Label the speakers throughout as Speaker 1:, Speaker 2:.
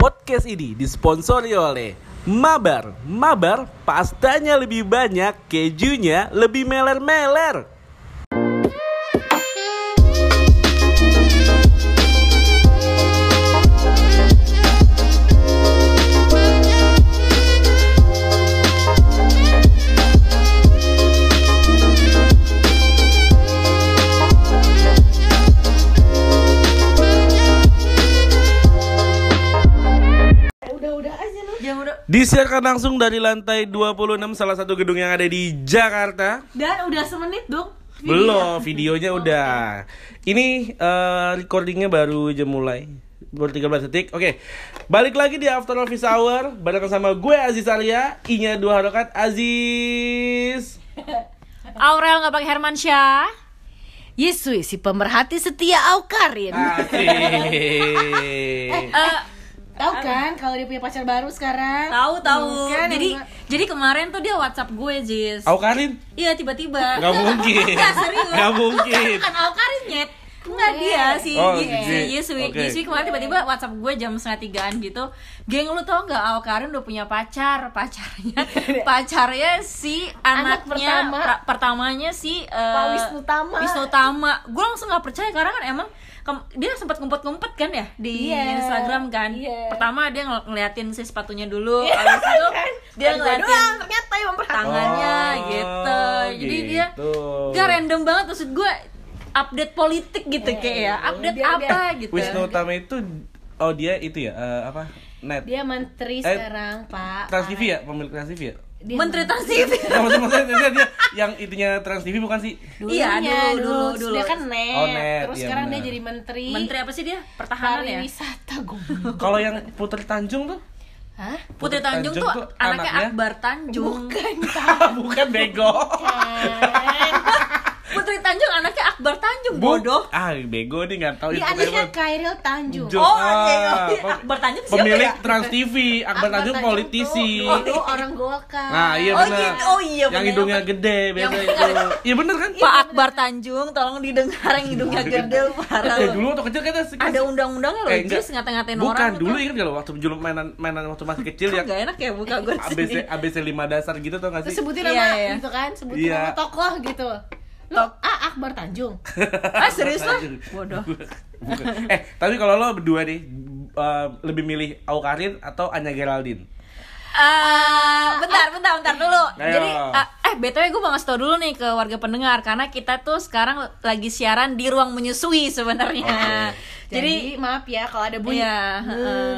Speaker 1: Podcast ini disponsori oleh Mabar. Mabar pastanya lebih banyak, kejunya lebih meler-meler. Disiarkan langsung dari lantai 26 salah satu gedung yang ada di Jakarta.
Speaker 2: Dan udah semenit dong.
Speaker 1: Belum, videonya udah. Ini eh, recordingnya baru aja mulai. Baru 13 detik. Oke. Balik lagi di After Office Hour bareng sama gue Aziz Arya. I-nya dua harokat Aziz.
Speaker 3: Aurel nggak pakai Hermansyah.
Speaker 2: Yesui si pemerhati setia Aukarin.
Speaker 1: Asik.
Speaker 3: Eh,
Speaker 2: Tahu kan kalau dia punya pacar baru sekarang?
Speaker 3: tahu tahu.
Speaker 2: Kan,
Speaker 3: jadi
Speaker 2: yang-
Speaker 3: jadi kemarin tuh dia WhatsApp gue, Jis.
Speaker 1: Au Karin?
Speaker 3: Iya tiba-tiba.
Speaker 1: Gak mungkin.
Speaker 3: Enggak serius.
Speaker 1: Gak mungkin.
Speaker 3: Kan Aukarin nyet. Enggak dia si
Speaker 1: Oh,
Speaker 3: si
Speaker 1: si-
Speaker 3: Yesui.
Speaker 1: oke.
Speaker 3: Yesui kemarin tiba-tiba WhatsApp gue jam setengah tigaan gitu. Geng lu tau nggak Aukarin udah punya pacar, pacarnya pacarnya si
Speaker 2: Anak
Speaker 3: anaknya
Speaker 2: pertama.
Speaker 3: pra- pertamanya si eh,
Speaker 2: Pak Wisnu Tama.
Speaker 3: Wisnu Tama. Gue langsung nggak percaya karena kan emang dia sempat ngumpet-ngumpet kan ya di
Speaker 2: Iya.
Speaker 3: Instagram kan.
Speaker 2: Iya.
Speaker 3: Pertama dia ngel- ngeliatin si sepatunya dulu, habis itu dia
Speaker 2: Kan gua
Speaker 3: ngeliatin
Speaker 2: doang, ternyata
Speaker 3: tangannya
Speaker 1: Oh,
Speaker 3: gitu. Jadi dia
Speaker 1: gitu.
Speaker 3: gak random banget maksud gue update politik gitu kayak ya. Update
Speaker 2: Dia-
Speaker 3: apa gitu.
Speaker 1: Wisnu Tama itu oh dia itu ya eh, apa? Net.
Speaker 2: Dia menteri
Speaker 1: Eh,
Speaker 2: sekarang, Pak.
Speaker 1: Trans TV ya, pemilik Trans TV ya?
Speaker 2: Dia
Speaker 3: Menteri Trans TV.
Speaker 1: Maksud maksudnya dia, dia yang itunya Trans TV bukan sih?
Speaker 3: Iya, dulu, dulu, dulu.
Speaker 2: Dia kan net.
Speaker 1: Oh, net,
Speaker 2: Terus
Speaker 1: iya
Speaker 2: sekarang
Speaker 1: benar.
Speaker 2: dia jadi menteri.
Speaker 3: Menteri apa sih dia? Pertahanan ya?
Speaker 2: Pariwisata gue.
Speaker 1: Kalau yang Putri Tanjung tuh?
Speaker 2: Hah?
Speaker 3: Putri Tanjung, tuh, anaknya, Akbar Tanjung.
Speaker 2: Bukan,
Speaker 1: bukan bego.
Speaker 2: kan.
Speaker 3: Putri Tanjung anaknya Akbar Tanjung
Speaker 1: Bu-
Speaker 3: bodoh.
Speaker 1: Ah, bego nih nggak tahu
Speaker 2: Dia
Speaker 1: itu
Speaker 2: anaknya. Kairil Tanjung.
Speaker 1: Jo-
Speaker 3: Oh,
Speaker 1: ah,
Speaker 3: iya, iya.
Speaker 1: pem-
Speaker 3: Akbar Tanjung siapa
Speaker 1: Pemilik
Speaker 3: ya?
Speaker 1: Trans TV, Akbar Tanjung politisi.
Speaker 2: tuh dulu orang Golkar.
Speaker 1: Nah, iya
Speaker 3: Oh,
Speaker 1: benar.
Speaker 3: gitu. Oh, iya,
Speaker 1: Yang
Speaker 3: benar.
Speaker 1: hidungnya gede biasa
Speaker 3: Yang-
Speaker 1: itu. Iya bener kan?
Speaker 3: Pak Akbar Tanjung, tolong didengar yang hidungnya gede parah.
Speaker 1: Eh, dulu waktu kecil kita
Speaker 3: Ada undang-undangnya loh,
Speaker 1: Eh, enggak.
Speaker 3: Jis ngatain-ngatain
Speaker 1: Bukan,
Speaker 3: orang.
Speaker 1: dulu ingat gak lo waktu dulu mainan mainan waktu masih kecil yang
Speaker 3: Gak enak ya buka gue
Speaker 1: ABC ABC 5 dasar gitu tau gak sih?
Speaker 2: sebutin
Speaker 3: Iya,
Speaker 2: nama
Speaker 3: iya.
Speaker 2: gitu kan, sebutin
Speaker 1: Iya.
Speaker 2: nama tokoh gitu. Lo, ah Akbar Tanjung.
Speaker 3: Ah serius lah? Bodoh.
Speaker 1: Bukan. Eh, tapi kalau lo berdua nih eh, lebih milih Aukarin atau Anya Geraldine?
Speaker 3: Eh, bentar, bentar, bentar dulu.
Speaker 1: Ayo.
Speaker 3: Jadi, eh, eh, btw gue mau ngasih tau dulu nih ke warga pendengar karena kita tuh sekarang lagi siaran di ruang menyusui sebenarnya.
Speaker 2: Jadi,
Speaker 3: Jadi,
Speaker 2: maaf ya kalau ada bunyi.
Speaker 3: iya, heeh.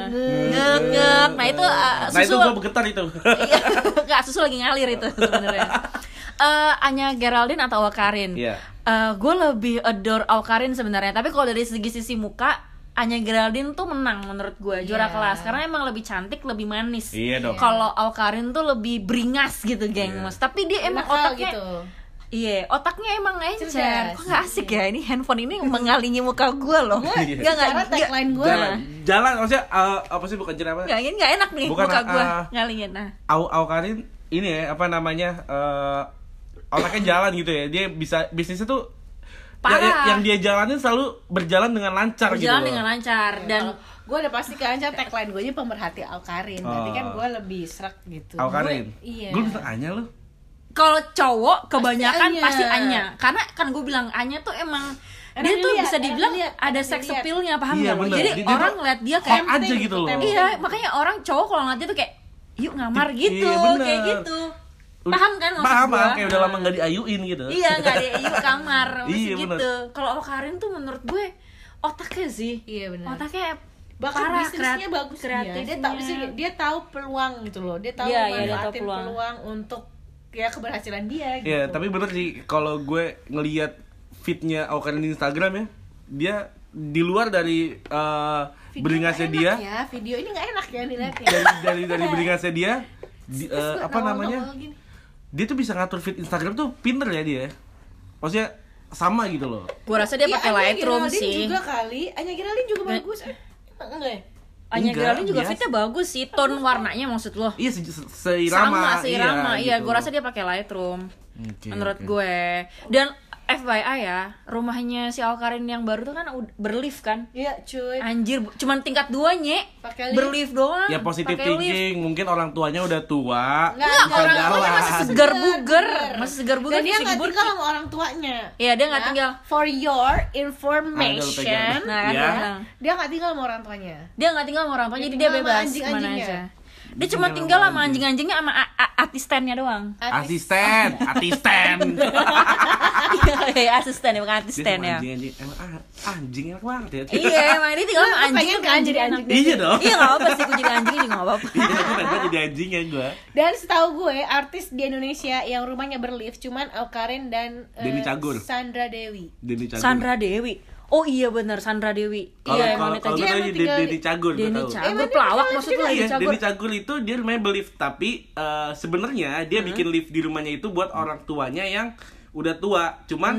Speaker 3: ngek ngek. Nah itu eh,
Speaker 1: Nah, itu
Speaker 3: susu,
Speaker 1: gua bergetar itu.
Speaker 3: iya, nggak susu lagi ngalir itu sebenarnya. Eh, Anya Geraldine atau Awkarin?
Speaker 1: Iya.
Speaker 3: gue lebih adore Awkarin sebenarnya. Tapi kalau dari segi sisi muka, Anya Geraldine tuh menang menurut gue juara
Speaker 2: Iya.
Speaker 3: kelas karena emang lebih cantik, lebih manis.
Speaker 1: Iya dong.
Speaker 3: Kalau Awkarin tuh lebih beringas gitu, geng. Mas. Tapi dia emang
Speaker 2: Nakal
Speaker 3: otaknya
Speaker 2: gitu.
Speaker 3: Iya, otaknya emang encer.
Speaker 2: Cerdas.
Speaker 3: Kok gak asik ya? Ini handphone ini mengalingi muka gue loh.
Speaker 1: Iya.
Speaker 3: Gak, gak,
Speaker 2: Cara
Speaker 3: gak,
Speaker 2: tagline gue.
Speaker 1: Jalan, jalan maksudnya eh, apa sih bukan jalan apa?
Speaker 3: gak, ini gak enak nih
Speaker 1: Bukan,
Speaker 3: muka gue
Speaker 1: ah,
Speaker 3: ngalingin. Nah,
Speaker 1: Au Aukarin ini ya apa namanya? eh otaknya jalan gitu ya. Dia bisa bisnisnya tuh ya-
Speaker 3: Parah.
Speaker 1: ya- yang dia jalanin selalu berjalan dengan lancar gitu.
Speaker 3: berjalan dengan lancar dan
Speaker 2: gue udah pasti kan tagline gue aja pemerhati Alkarin. Berarti
Speaker 1: Oh.
Speaker 2: kan gue lebih serak gitu.
Speaker 1: Aukarin.
Speaker 2: Gue- iya.
Speaker 1: Gue bisa Anya lu.
Speaker 3: kalau cowok kebanyakan
Speaker 2: Anya.
Speaker 3: pasti Anya. Karena kan gue bilang Anya tuh emang
Speaker 2: Enak
Speaker 3: dia tuh bisa dibilang
Speaker 2: dilihat,
Speaker 3: ada seks appeal-nya paham
Speaker 1: Iya,
Speaker 3: nggak lo?
Speaker 1: bener.
Speaker 3: Jadi
Speaker 1: Dia-
Speaker 3: orang ngeliat dia kayak
Speaker 1: aja gitu loh.
Speaker 3: Iya, makanya orang cowok kalau ngeliat dia tuh kayak yuk ngamar
Speaker 1: Iya,
Speaker 3: gitu,
Speaker 1: bener.
Speaker 3: kayak gitu. Paham kan maksud
Speaker 1: Paham,
Speaker 3: gua?
Speaker 1: paham. kayak udah lama nggak diayuin gitu.
Speaker 3: Iya, nggak ada yuk kamar, masih
Speaker 1: Iya, bener.
Speaker 3: gitu. Kalau Karin tuh menurut gue otaknya sih.
Speaker 2: Iya, benar.
Speaker 3: Otaknya
Speaker 2: bahkan
Speaker 3: parah,
Speaker 2: bisnisnya
Speaker 3: kreat-
Speaker 2: bagus dia. Dia tahu sih dia tahu peluang gitu loh. Dia tahu
Speaker 3: Iya, iya, dia tahu
Speaker 2: manfaatin
Speaker 3: peluang.
Speaker 2: peluang. untuk ya keberhasilan dia gitu.
Speaker 1: Iya, tapi bener sih kalau gue ngelihat fitnya Aukarin di Instagram ya, dia di luar dari eh,
Speaker 2: Video
Speaker 1: beringasnya dia,
Speaker 2: ya, video ini nggak enak ya dilihatnya.
Speaker 1: dari dari dari beringasnya dia, di- eh,
Speaker 2: gua
Speaker 1: apa namanya? Dia tuh bisa ngatur fit Instagram tuh pinter ya dia. Maksudnya sama gitu loh.
Speaker 3: gue rasa dia
Speaker 2: Iya,
Speaker 3: pakai
Speaker 2: Anya
Speaker 3: Lightroom
Speaker 2: Geraldine
Speaker 3: sih.
Speaker 2: juga kali. Anya Geraldine juga
Speaker 3: Nggak.
Speaker 2: bagus. Eh, enggak ya?
Speaker 3: Anya Geraldine juga
Speaker 1: biasa.
Speaker 3: fitnya bagus sih, tone warnanya maksud lo.
Speaker 1: Iya se- se- seirama.
Speaker 3: sama seirama iya,
Speaker 1: gitu.
Speaker 3: gue rasa dia pakai Lightroom
Speaker 1: Oke,
Speaker 3: menurut
Speaker 1: oke.
Speaker 3: gue dan FYI ya, rumahnya si Alkarin yang baru tuh kan berlift kan?
Speaker 2: Iya cuy.
Speaker 3: Anjir, cuman tingkat dua nye,
Speaker 2: Pakai lift.
Speaker 3: berlift doang.
Speaker 1: Ya positif thinking, mungkin orang tuanya udah tua.
Speaker 2: Enggak, orang
Speaker 3: tuanya masih segar buger, masih segar buger,
Speaker 2: Dan dia nggak tinggal sama orang tuanya.
Speaker 3: Iya, dia nggak
Speaker 2: Ya,
Speaker 3: tinggal.
Speaker 2: For your information.
Speaker 3: Nah, kan
Speaker 1: Ya.
Speaker 3: dia
Speaker 2: nggak tinggal sama orang tuanya.
Speaker 3: dia nggak tinggal sama orang tua,
Speaker 2: Dia
Speaker 3: jadi dia bebas ke
Speaker 2: mana
Speaker 3: aja. Dia cuma
Speaker 1: tinggal
Speaker 3: tinggal
Speaker 1: sama anjing.
Speaker 3: anjing-anjingnya sama a- a- asistennya doang.
Speaker 1: Asisten, asisten.
Speaker 3: Iya, asisten ya, bukan asisten
Speaker 1: sama
Speaker 3: ya.
Speaker 1: Anjing-anjing, emang ah, anjing enak banget ya.
Speaker 3: Iya, emang dia tinggal sama anjing
Speaker 2: kan jadi anjing?
Speaker 1: Iya dong.
Speaker 3: Iya nggak apa-apa sih, gue jadi anjing juga nggak apa-apa.
Speaker 1: Iya, aku pengen jadi anjing ya gue.
Speaker 2: Dan setahu gue artis di Indonesia yang rumahnya berlift cuman Awkarin dan eh,
Speaker 1: Denny Cagur.
Speaker 2: Sandra Dewi.
Speaker 1: Denny Cagur.
Speaker 3: Sandra Dewi. Oh iya benar Sandra Dewi.
Speaker 1: Kalau
Speaker 3: iya
Speaker 1: kalau
Speaker 3: Denny
Speaker 1: gue
Speaker 2: Dia
Speaker 1: tahu Denny Cagur gue tahu.
Speaker 3: Cagur pelawak maksudnya
Speaker 1: Iya,
Speaker 3: Cagur.
Speaker 1: Denny Cagur itu dia rumahnya berlift tapi eh, sebenarnya dia bikin lift di rumahnya itu buat orang tuanya yang udah tua. Cuman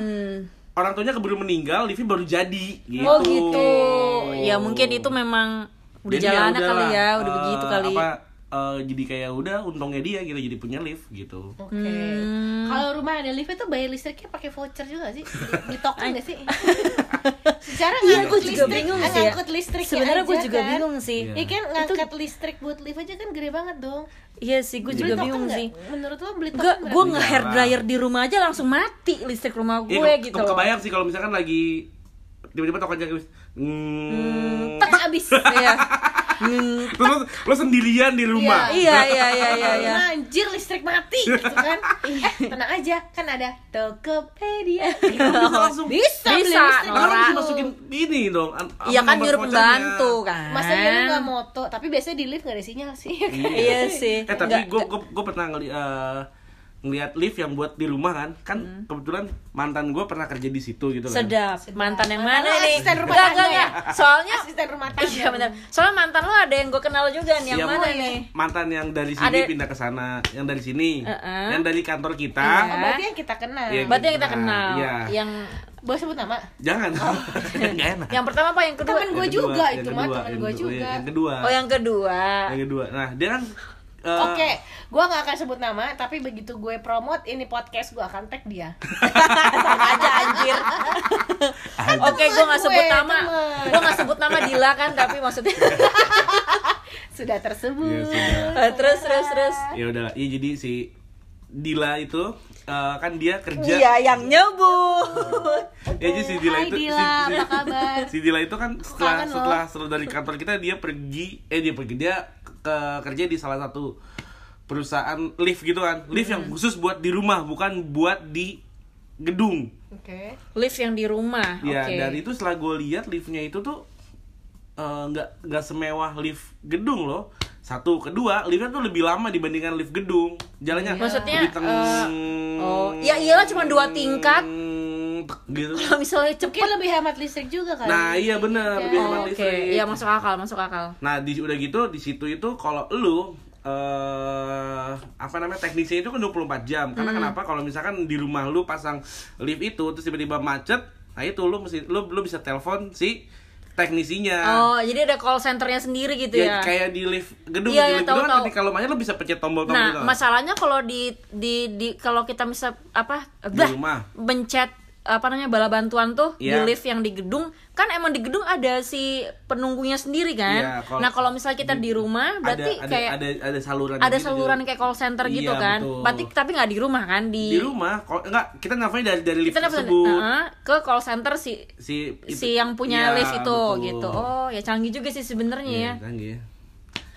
Speaker 1: orang tuanya keburu meninggal, liftnya baru jadi gitu.
Speaker 3: Oh gitu. Ya mungkin itu memang udah
Speaker 1: Jadi ya
Speaker 3: jalannya kali ya, udah
Speaker 1: eh,
Speaker 3: begitu kali.
Speaker 1: Apa eh, jadi kayak udah untungnya dia gitu jadi punya lift gitu.
Speaker 2: Oke.
Speaker 3: Hmm.
Speaker 2: Kalau rumah ada lift itu bayar listriknya pakai voucher juga sih? Di, token nggak sih? Secara
Speaker 3: Iya,
Speaker 2: ngangkut
Speaker 3: gue juga
Speaker 2: listrik,
Speaker 3: bingung sih ya.
Speaker 2: ngangkut listriknya
Speaker 3: Sebenarnya gue juga
Speaker 2: kan.
Speaker 3: bingung sih.
Speaker 1: Iya.
Speaker 2: Iya kan ngangkat listrik buat lift aja kan gede banget dong.
Speaker 3: Iya sih, gue juga bingung sih.
Speaker 2: Menurut lo beli token
Speaker 3: Enggak,
Speaker 2: berapa?
Speaker 3: gue nge hair dryer di rumah aja langsung mati listrik rumah gue
Speaker 1: Iya, ke-
Speaker 3: gitu.
Speaker 1: ke- kebayang sih kalau misalkan lagi tiba-tiba tokonya habis. Hmm.
Speaker 2: tak habis.
Speaker 3: Iya. Hmm,
Speaker 1: Terus lo sendirian di rumah.
Speaker 3: Iya iya iya iya iya.
Speaker 2: Anjir listrik mati gitu kan. eh, tenang aja, kan ada Tokopedia.
Speaker 1: Bisa langsung
Speaker 2: Bisa, beli
Speaker 3: Bisa.
Speaker 1: Orang harus
Speaker 2: dulu.
Speaker 1: masukin ini dong.
Speaker 3: Iya kan nyuruh pembantu kan.
Speaker 2: Masa iya lu nggak moto, tapi biasanya di lift nggak ada sinyal sih.
Speaker 3: Iya sih.
Speaker 1: Eh tapi gue gue pernah ngeli ngeliat lift yang buat di rumah kan kan kebetulan mantan gue pernah kerja di situ gitu kan
Speaker 3: Hmm. Sedap. Mantan yang mana
Speaker 2: Mantan lo
Speaker 3: nih?
Speaker 2: asisten rumah tangga ya?
Speaker 3: Soalnya
Speaker 2: Asisten rumah tangga.
Speaker 3: Iya benar. Soalnya mantan lo ada yang gue kenal juga nih. Yang
Speaker 1: Iya,
Speaker 3: mana nih?
Speaker 1: mantan yang dari sini
Speaker 3: Ada-
Speaker 1: pindah ke sana yang dari sini
Speaker 3: Uh-uh.
Speaker 1: yang dari kantor kita
Speaker 3: Iya.
Speaker 2: Oh, berarti yang kita kenal.
Speaker 1: Iya.
Speaker 3: Berarti yang kita kenal.
Speaker 1: iya.
Speaker 3: Yang
Speaker 2: Boleh sebut nama?
Speaker 1: jangan enak
Speaker 3: yang pertama apa yang kedua?
Speaker 2: Temen gue
Speaker 1: Yang
Speaker 2: juga
Speaker 1: kedua,
Speaker 2: itu
Speaker 1: yang
Speaker 2: mah
Speaker 1: kedua,
Speaker 2: temen
Speaker 1: yang
Speaker 2: gue
Speaker 1: kedua,
Speaker 2: juga.
Speaker 1: yang kedua
Speaker 3: Oh yang kedua.
Speaker 1: yang kedua nah dia kan eh,
Speaker 2: Oke, gue gak akan sebut nama, tapi begitu gue promote ini podcast, gue akan tag dia.
Speaker 3: Sama aja anjir. Oke, gue nggak sebut
Speaker 2: Gue,
Speaker 3: nama. Gue nggak sebut nama Dila kan, tapi maksudnya.
Speaker 2: Sudah tersebut.
Speaker 1: sudah.
Speaker 3: Eh, terus terus terus.
Speaker 1: ya udah iya jadi si Dila itu eh, kan dia kerja
Speaker 3: Iya yang nyebut.
Speaker 1: ya jadi si Dila
Speaker 2: Hai
Speaker 1: itu
Speaker 2: Dila,
Speaker 1: si,
Speaker 2: apa kabar?
Speaker 1: si Dila itu kan setelah setelah setelah dari kantor kita dia pergi eh dia pergi dia ke kerja di salah satu perusahaan lift gitu kan lift yang khusus buat di rumah bukan buat di gedung
Speaker 2: Oke.
Speaker 3: Lift yang di rumah.
Speaker 1: ya
Speaker 3: Oke.
Speaker 1: dan itu setelah gue lihat liftnya itu tuh eh, nggak nggak semewah lift gedung loh satu kedua liftnya tuh lebih lama dibandingkan lift gedung jalannya
Speaker 3: Maksudnya,
Speaker 1: lebih teng-
Speaker 3: eh, oh, ya iyalah cuma dua tingkat.
Speaker 1: Tek, gitu
Speaker 3: Kalau misalnya cepet.
Speaker 2: Mungkin lebih hemat listrik juga kan?
Speaker 1: nah iya bener lebih
Speaker 3: Oh,
Speaker 1: hemat
Speaker 3: Oke,
Speaker 1: listrik
Speaker 3: iya masuk akal, masuk akal.
Speaker 1: Nah, di udah gitu di situ itu kalau lu eh apa namanya teknisnya itu kan 24 jam.
Speaker 3: Hmm.
Speaker 1: Karena kenapa? Kalau misalkan di rumah lu pasang lift itu terus tiba-tiba macet, nah itu lu mesti lu lu bisa telepon si teknisinya.
Speaker 3: Oh, jadi ada call centernya sendiri gitu
Speaker 1: ya,
Speaker 3: ya.
Speaker 1: kayak di lift gedung
Speaker 3: Iya,
Speaker 1: di
Speaker 3: iya,
Speaker 1: lift
Speaker 3: tahu,
Speaker 1: gedung kan
Speaker 3: tahu.
Speaker 1: ketika lu macet lu bisa pencet tombol-tombol
Speaker 3: Nah,
Speaker 1: gitu.
Speaker 3: masalahnya kalau di di di kalau kita bisa apa?
Speaker 1: Di
Speaker 3: dah,
Speaker 1: rumah.
Speaker 3: Mencet apa namanya bala bantuan tuh
Speaker 1: Iya.
Speaker 3: di lift yang di gedung kan emang di gedung ada si penunggunya sendiri kan.
Speaker 1: Iya, kalau-
Speaker 3: nah, kalau misalnya kita di rumah berarti
Speaker 1: ada,
Speaker 3: kayak
Speaker 1: ada ada saluran
Speaker 3: ada
Speaker 1: gitu
Speaker 3: saluran
Speaker 1: juga.
Speaker 3: kayak call center gitu
Speaker 1: Iya,
Speaker 3: kan.
Speaker 1: betul.
Speaker 3: Berarti tapi nggak di rumah kan di
Speaker 1: di rumah kok enggak kita nelfonnya dari dari lift
Speaker 3: kita
Speaker 1: tersebut
Speaker 3: Heeh, ke call center si
Speaker 1: si itu-
Speaker 3: si yang punya
Speaker 1: Iya,
Speaker 3: lift itu
Speaker 1: betul.
Speaker 3: gitu. Oh, ya canggih juga sih sebenarnya
Speaker 1: Iya,
Speaker 3: ya.
Speaker 1: canggih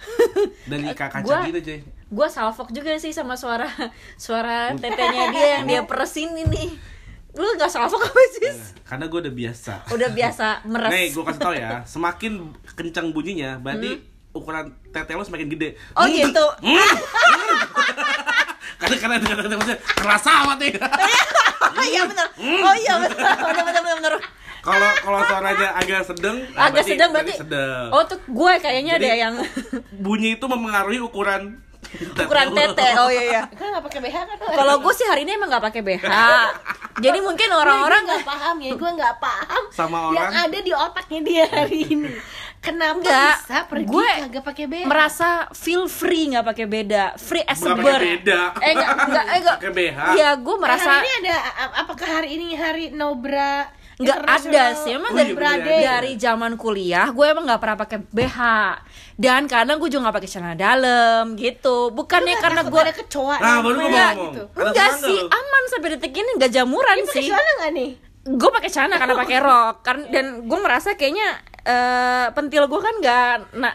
Speaker 1: dari kakak
Speaker 3: Gua-
Speaker 1: gitu cuy
Speaker 3: Gua salfok juga sih sama suara suara tetenya dia yang dia peresin ini. Lu nggak salfok apa sih?
Speaker 1: karena gue udah biasa
Speaker 3: Udah biasa meres.
Speaker 1: Nih, gue kasih tau ya, semakin kencang bunyinya, berarti ukuran tete lo semakin gede.
Speaker 3: Hmm. Oh gitu.
Speaker 1: Karena karena dengan tete maksudnya kerasa amat nih.
Speaker 3: Oh iya benar. Oh iya benar. Benar benar benar.
Speaker 1: Kalau kalau suaranya agak sedang, nah,
Speaker 3: Agak sedang berarti.
Speaker 1: sedang.
Speaker 3: Oh tuh gue kayaknya ada yang
Speaker 1: Bunyi itu mempengaruhi ukuran
Speaker 3: ukuran tete. Oh iya iya.
Speaker 2: Kan nggak pakai BH kan?
Speaker 3: Kalau gue sih hari ini emang nggak pakai BH. Jadi mungkin orang-orang
Speaker 2: nggak paham ya, gue nggak paham
Speaker 1: Sama
Speaker 2: yang
Speaker 1: orang.
Speaker 2: ada di otaknya dia hari ini. Kenapa
Speaker 3: Enggak,
Speaker 2: bisa pergi
Speaker 3: gue
Speaker 2: kagak pakai BH?
Speaker 3: merasa feel free nggak pakai beda free as a
Speaker 1: Nggak
Speaker 3: bird
Speaker 1: beda.
Speaker 3: eh enggak enggak eh enggak
Speaker 1: Pakai BH.
Speaker 3: iya gue merasa
Speaker 2: hari ini ada apakah hari ini hari no bra
Speaker 3: nggak ada sih emang
Speaker 1: Oh,
Speaker 3: dari,
Speaker 1: iya,
Speaker 2: Day?
Speaker 1: ada.
Speaker 3: dari zaman kuliah gue emang nggak pernah pakai BH dan kadang gue juga nggak pakai celana dalam gitu bukannya karena gue
Speaker 2: ada kecoa
Speaker 1: Nah, baru gue ngomong.
Speaker 2: gitu.
Speaker 1: Ada
Speaker 3: enggak sih
Speaker 1: lu.
Speaker 3: aman sampai detik ini nggak jamuran
Speaker 2: pakai
Speaker 3: sih
Speaker 2: celana nggak nih?
Speaker 3: gue pakai celana karena pakai rok karena dan gue merasa kayaknya eh, pentil gue kan nggak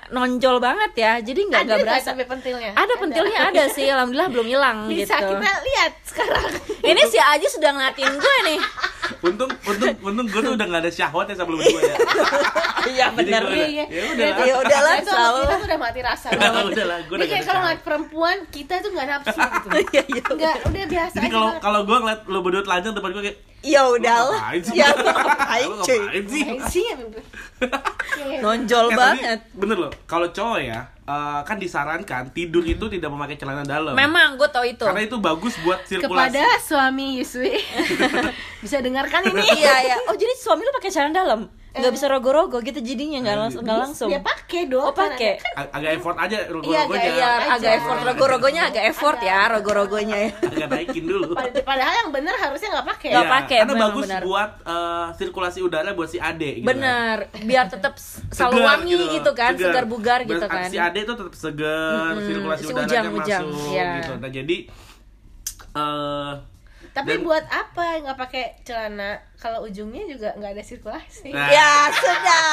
Speaker 3: nonjol banget ya jadi nggak
Speaker 2: Ada
Speaker 3: nggak berasa
Speaker 2: sampai pentilnya?
Speaker 3: ada pentilnya ada sih alhamdulillah belum hilang
Speaker 2: Bisa
Speaker 3: gitu
Speaker 2: kita lihat sekarang.
Speaker 3: ini si Aji sudah ngeliatin gue nih
Speaker 1: Untung, untung, untung gue tuh udah gak ada syahwatnya sebelum gue ya.
Speaker 3: iya
Speaker 2: Iya,
Speaker 1: udah,
Speaker 2: iya.
Speaker 1: Ya udah.
Speaker 3: ya udahlah
Speaker 2: Itu sama
Speaker 3: selalu
Speaker 2: kita tuh udah mati rasa.
Speaker 1: Udah, udah lah, udah
Speaker 2: Jadi kayak
Speaker 1: gak
Speaker 2: kalau ngeliat perempuan kita tuh nggak nafsu gitu.
Speaker 3: iya iya
Speaker 2: Enggak, udah biasa
Speaker 1: Jadi
Speaker 2: aja
Speaker 1: kalau kalau gue ngeliat lo berdua telanjang depan gue kayak
Speaker 3: ya udahlah ya ngapain
Speaker 1: Lo sih?
Speaker 2: Ngapain sih ya? Iya, iya.
Speaker 3: nonjol
Speaker 1: Eh,
Speaker 3: banget
Speaker 1: Bener loh, kalau cowok ya eh, kan disarankan tidur itu tidak memakai celana dalam.
Speaker 3: memang gue tau itu
Speaker 1: Karena itu bagus buat sirkulasi.
Speaker 2: Kepada suami Yuswi bisa dengarkan ini.
Speaker 3: iya iya oh jadi suami lu pakai celana dalam nggak bisa rogo-rogo gitu jadinya nggak langsung nggak langsung
Speaker 2: Dia pakai dong.
Speaker 3: oh pakai
Speaker 1: Ag- agak effort aja
Speaker 2: Iya,
Speaker 1: rogo-rogonya.
Speaker 2: agak-
Speaker 3: iya agak effort rogo-rogonya agak effort ya rogo-rogonya ya
Speaker 1: agak naikin dulu.
Speaker 2: Pad- Padahal yang bener harusnya nggak pakai.
Speaker 3: Nggak
Speaker 1: Iya,
Speaker 3: pakai,
Speaker 1: Karena bagus
Speaker 3: benar.
Speaker 1: buat eh, sirkulasi udara buat si Ade gitu.
Speaker 3: bener biar tetap selalu
Speaker 1: Segar
Speaker 3: wangi gitu, kan segar bugar
Speaker 1: Biar
Speaker 3: gitu kan
Speaker 1: Si Ade itu tetap segar,
Speaker 3: Mm-mm,
Speaker 1: sirkulasi
Speaker 3: si
Speaker 1: udaranya
Speaker 3: ujang-ujang,
Speaker 1: masuk
Speaker 3: iya.
Speaker 1: gitu. Nah, jadi eh
Speaker 2: Tapi
Speaker 1: Dan-
Speaker 2: buat apa nggak pakai celana kalau ujungnya juga nggak ada sirkulasi?
Speaker 1: Nah.
Speaker 3: ya sudah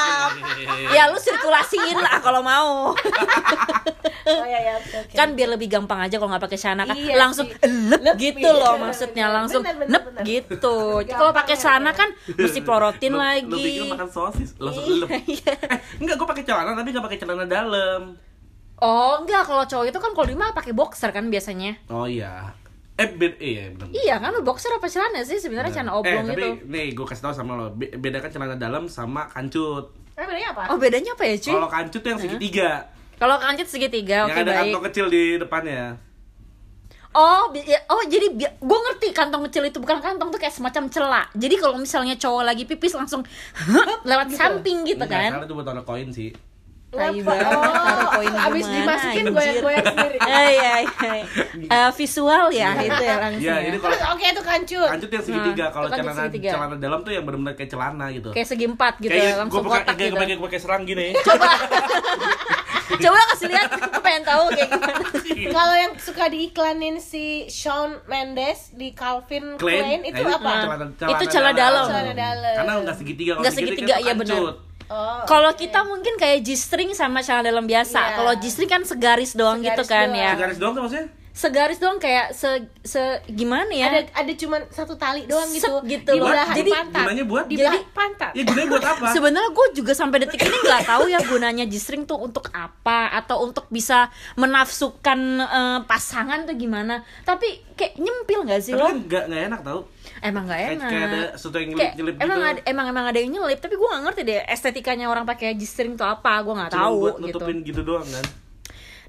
Speaker 3: ya lu sirkulasiin lah kalau mau
Speaker 2: Oh iya ya, oke oke.
Speaker 3: kan biar lebih gampang aja kalau nggak pakai celana kan
Speaker 2: Iya
Speaker 3: langsung
Speaker 2: Lep,
Speaker 3: gitu
Speaker 2: iya,
Speaker 3: loh
Speaker 2: bener,
Speaker 3: maksudnya
Speaker 2: bener.
Speaker 3: langsung
Speaker 2: Bener, bener,
Speaker 3: nep
Speaker 2: bener.
Speaker 3: gitu kalau pakai
Speaker 2: ya,
Speaker 3: celana
Speaker 2: ya.
Speaker 3: kan mesti plorotin
Speaker 1: lu,
Speaker 3: lagi
Speaker 1: Lu pikir makan sosis, langsung
Speaker 3: Iya,
Speaker 1: elep.
Speaker 3: iya.
Speaker 1: Eh, enggak, gue pakai celana tapi enggak pakai celana dalam.
Speaker 3: oh enggak kalau cowok itu kan kalau di mah pakai boxer kan biasanya
Speaker 1: Oh iya. Eh, bed iya benar.
Speaker 3: iya kan lu boxer apa celana sih sebenarnya celana oblong
Speaker 1: eh, tapi
Speaker 3: gitu
Speaker 1: nih gue kasih tau sama lo, be- bedakan celana dalam sama kancut.
Speaker 2: Eh, bedanya apa?
Speaker 3: oh bedanya apa ya cuy
Speaker 1: Kalau kancut tuh yang segitiga,
Speaker 3: kalau kancut segitiga
Speaker 1: yang
Speaker 3: oke
Speaker 1: ada
Speaker 3: baik
Speaker 1: kantong kecil di depannya.
Speaker 3: Oh, ya- oh jadi gue ngerti kantong kecil itu bukan kantong tuh kayak semacam celah. Jadi kalau misalnya cowok lagi pipis langsung lewat samping gitu
Speaker 1: Enggak,
Speaker 3: kan.
Speaker 1: Karena itu buat taruh koin sih.
Speaker 3: Tai banget, taruh koin
Speaker 2: Oh, abis dimasukin
Speaker 3: anjir.
Speaker 2: goyang-goyang sendiri.
Speaker 3: Eh, iya, iya. Eh, visual ya itu ya langsung.
Speaker 1: Iya,
Speaker 3: ya.
Speaker 1: ini kalau
Speaker 2: Terus oke itu kancut.
Speaker 1: kancut yang segitiga,
Speaker 3: Nah,
Speaker 1: kalau celana
Speaker 3: segitiga.
Speaker 1: celana dalam tuh yang benar-benar kayak celana gitu.
Speaker 3: Kayak segi empat gitu
Speaker 1: kayak
Speaker 3: langsung
Speaker 1: gue pakai
Speaker 3: kotak
Speaker 1: kayak
Speaker 3: gitu.
Speaker 1: gue pakai serang gini.
Speaker 3: Coba kasih lihat, aku pengen tahu kayak gimana.
Speaker 2: Kalau yang suka diiklanin si Shawn Mendes di Calvin
Speaker 1: Klein,
Speaker 2: Klein itu
Speaker 1: nah,
Speaker 2: apa?
Speaker 1: celana,
Speaker 3: Itu celana dalam.
Speaker 2: Celana dalam.
Speaker 1: Karena enggak segitiga, kalau
Speaker 3: Nggak segitiga, iya
Speaker 1: kancut.
Speaker 3: benar.
Speaker 2: Oh,
Speaker 3: Kalau
Speaker 2: oke.
Speaker 3: kita mungkin kayak G-string sama celana dalam biasa.
Speaker 2: Iya.
Speaker 3: Kalau G-string kan segaris doang
Speaker 2: Segaris
Speaker 3: gitu kan
Speaker 2: doang.
Speaker 3: ya.
Speaker 1: Garis doang tuh maksudnya?
Speaker 3: Segaris doang kayak se se gimana ya?
Speaker 2: ada ada cuman satu tali doang gitu.
Speaker 3: Set gitu loh.
Speaker 2: belahan
Speaker 3: Jadi,
Speaker 2: pantat.
Speaker 1: gunanya buat-
Speaker 2: di
Speaker 3: Jadi-
Speaker 2: belahan pantat.
Speaker 1: Ya gunanya buat apa?
Speaker 3: Sebenarnya gue juga sampai detik ini nggak tahu ya gunanya G-string tuh untuk apa atau untuk bisa menafsukan eh, pasangan tuh gimana. Tapi kayak nyempil nggak sih
Speaker 1: Tapi
Speaker 3: lo?
Speaker 1: kan enggak enggak enak tau.
Speaker 3: Emang nggak enak.
Speaker 1: kayak ada sesuatu yang
Speaker 3: Kayak,
Speaker 1: nyelip-nyelip gitu.
Speaker 3: emang ada emang emang ada yang nyelip tapi gue nggak ngerti deh estetikanya orang pakai G-string tuh apa gue nggak
Speaker 1: Cuma
Speaker 3: tahu
Speaker 1: buat
Speaker 3: gitu
Speaker 1: nutupin gitu. doang kan.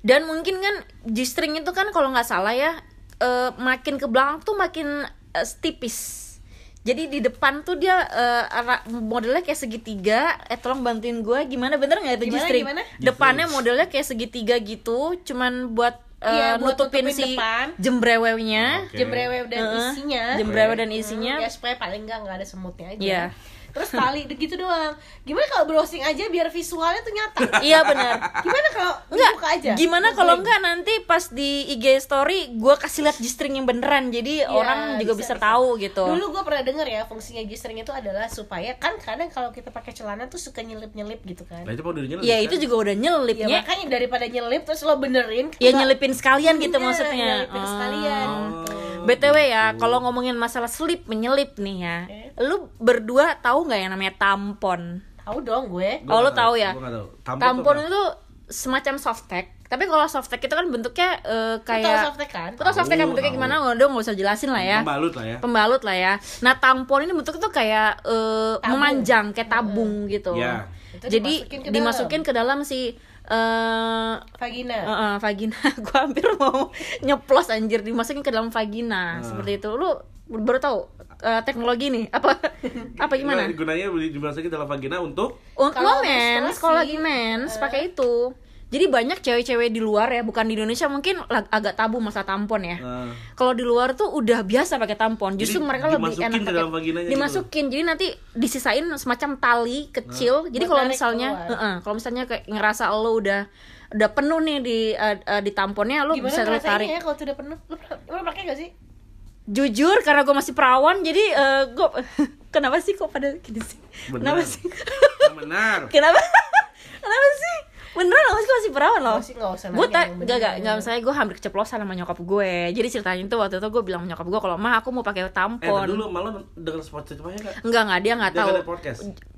Speaker 3: Dan mungkin kan G-string itu kan kalau nggak salah ya eh, makin ke belakang tuh makin eh, tipis jadi di depan tuh dia eh, ara- modelnya kayak segitiga eh tolong bantuin gue gimana bener nggak itu G-string
Speaker 2: gimana?
Speaker 3: depannya modelnya kayak segitiga gitu cuman buat eh,
Speaker 2: Iya, buat
Speaker 3: nutupin,
Speaker 2: nutupin
Speaker 3: si
Speaker 2: depan.
Speaker 3: jembrewewnya
Speaker 1: Oke.
Speaker 2: Jembrewe dan
Speaker 3: Heeh.
Speaker 2: isinya.
Speaker 3: jembrewe dan isinya
Speaker 2: Hmm, ya supaya paling enggak enggak ada semutnya aja.
Speaker 3: Iya.
Speaker 2: Terus tali gitu doang. Gimana kalau browsing aja biar visualnya tuh nyata?
Speaker 3: iya benar
Speaker 2: Gimana kalau
Speaker 3: Enggak,
Speaker 2: dibuka aja?
Speaker 3: gimana kalau enggak nanti pas di IG story gue kasih lihat G-string yang beneran jadi
Speaker 2: Iya,
Speaker 3: orang juga bisa,
Speaker 2: bisa, bisa.
Speaker 3: tahu gitu
Speaker 2: Dulu gue pernah denger ya fungsinya G-string itu adalah supaya kan kadang kalau kita pakai celana tuh suka nyelip-nyelip gitu kan.
Speaker 1: Nah, itu mau dirinya
Speaker 3: Ya itu juga udah nyelip
Speaker 2: Ya makanya daripada nyelip terus lo benerin
Speaker 3: Ya
Speaker 2: enggak-
Speaker 3: nyelipin sekalian gitu
Speaker 2: Iya,
Speaker 3: maksudnya.
Speaker 2: nyelipin
Speaker 3: Oh.
Speaker 2: sekalian
Speaker 1: Oh.
Speaker 2: gitu.
Speaker 3: BTW ya, kalau ngomongin masalah slip menyelip nih ya.
Speaker 2: Oke.
Speaker 3: Lu berdua tahu nggak yang namanya tampon?
Speaker 2: Tahu dong gue.
Speaker 1: Gua
Speaker 3: Oh, lo
Speaker 1: nggak
Speaker 3: tahu ya?
Speaker 1: Gua tahu. Tampon,
Speaker 3: Tampon itu semacam softtek. Tapi kalau softtek itu kan bentuknya
Speaker 2: tau
Speaker 3: kayak
Speaker 2: softtek kan?
Speaker 3: Tau softtek kan
Speaker 1: Tahu,
Speaker 3: bentuknya
Speaker 1: tahu.
Speaker 3: gimana? Udah nggak usah jelasin lah ya.
Speaker 1: Pembalut lah ya.
Speaker 3: Pembalut lah ya. Nah, tampon ini bentuknya tuh kayak
Speaker 2: Tabung.
Speaker 3: memanjang, kayak tabung gitu.
Speaker 1: Ya.
Speaker 2: Itu
Speaker 3: Jadi
Speaker 2: dimasukin ke
Speaker 3: dimasukin ke dalam si eh
Speaker 2: Vagina.
Speaker 3: Heeh, vagina gue hampir mau nyeplos anjir dimasukin ke dalam vagina
Speaker 1: Ah.
Speaker 3: seperti itu lu baru tahu eh, teknologi nih. Apa apa gimana?
Speaker 1: Gunanya dimasukin dalam vagina untuk
Speaker 3: untuk
Speaker 2: Kalau
Speaker 3: mens kalau lagi mens pakai itu. Jadi banyak cewek-cewek di luar ya bukan di Indonesia mungkin lag- agak tabu masa tampon ya.
Speaker 1: Eh,
Speaker 3: kalau di luar tuh udah biasa pakai tampon justru
Speaker 1: Jadi
Speaker 3: mereka lebih enak pakai
Speaker 1: dalam vaginanya gitu?
Speaker 3: dimasukin. Jadi nanti disisain semacam tali kecil. Jadi
Speaker 2: Buat
Speaker 3: kalau misalnya
Speaker 2: keluar.
Speaker 3: Heeh, kalau misalnya kayak ngerasa lo udah udah penuh nih di eh, eh, di tamponnya lo
Speaker 2: Gimana
Speaker 3: bisa lo tarik.
Speaker 2: rasanya ya kalau sudah penuh? Lu, pernah- lu pakai gak sih?
Speaker 3: Jujur karena gue masih perawan jadi eh, gue kenapa sih kok pada gini sih?
Speaker 1: Benar.
Speaker 3: kenapa sih?
Speaker 1: Benar.
Speaker 3: kenapa? Kenapa sih? Beneran loh masih masih perawan loh.
Speaker 2: Nggak sih, nggak usah
Speaker 3: gue tak gak gak
Speaker 2: bener.
Speaker 3: gak misalnya gue hampir keceplosan sama nyokap gue jadi ceritanya itu waktu itu gue bilang sama nyokap gue kalau mah aku mau pakai
Speaker 1: Eh,
Speaker 3: tampon.
Speaker 1: dulu malah denger Spotify enggak?
Speaker 3: enggak enggak dia nggak tahu.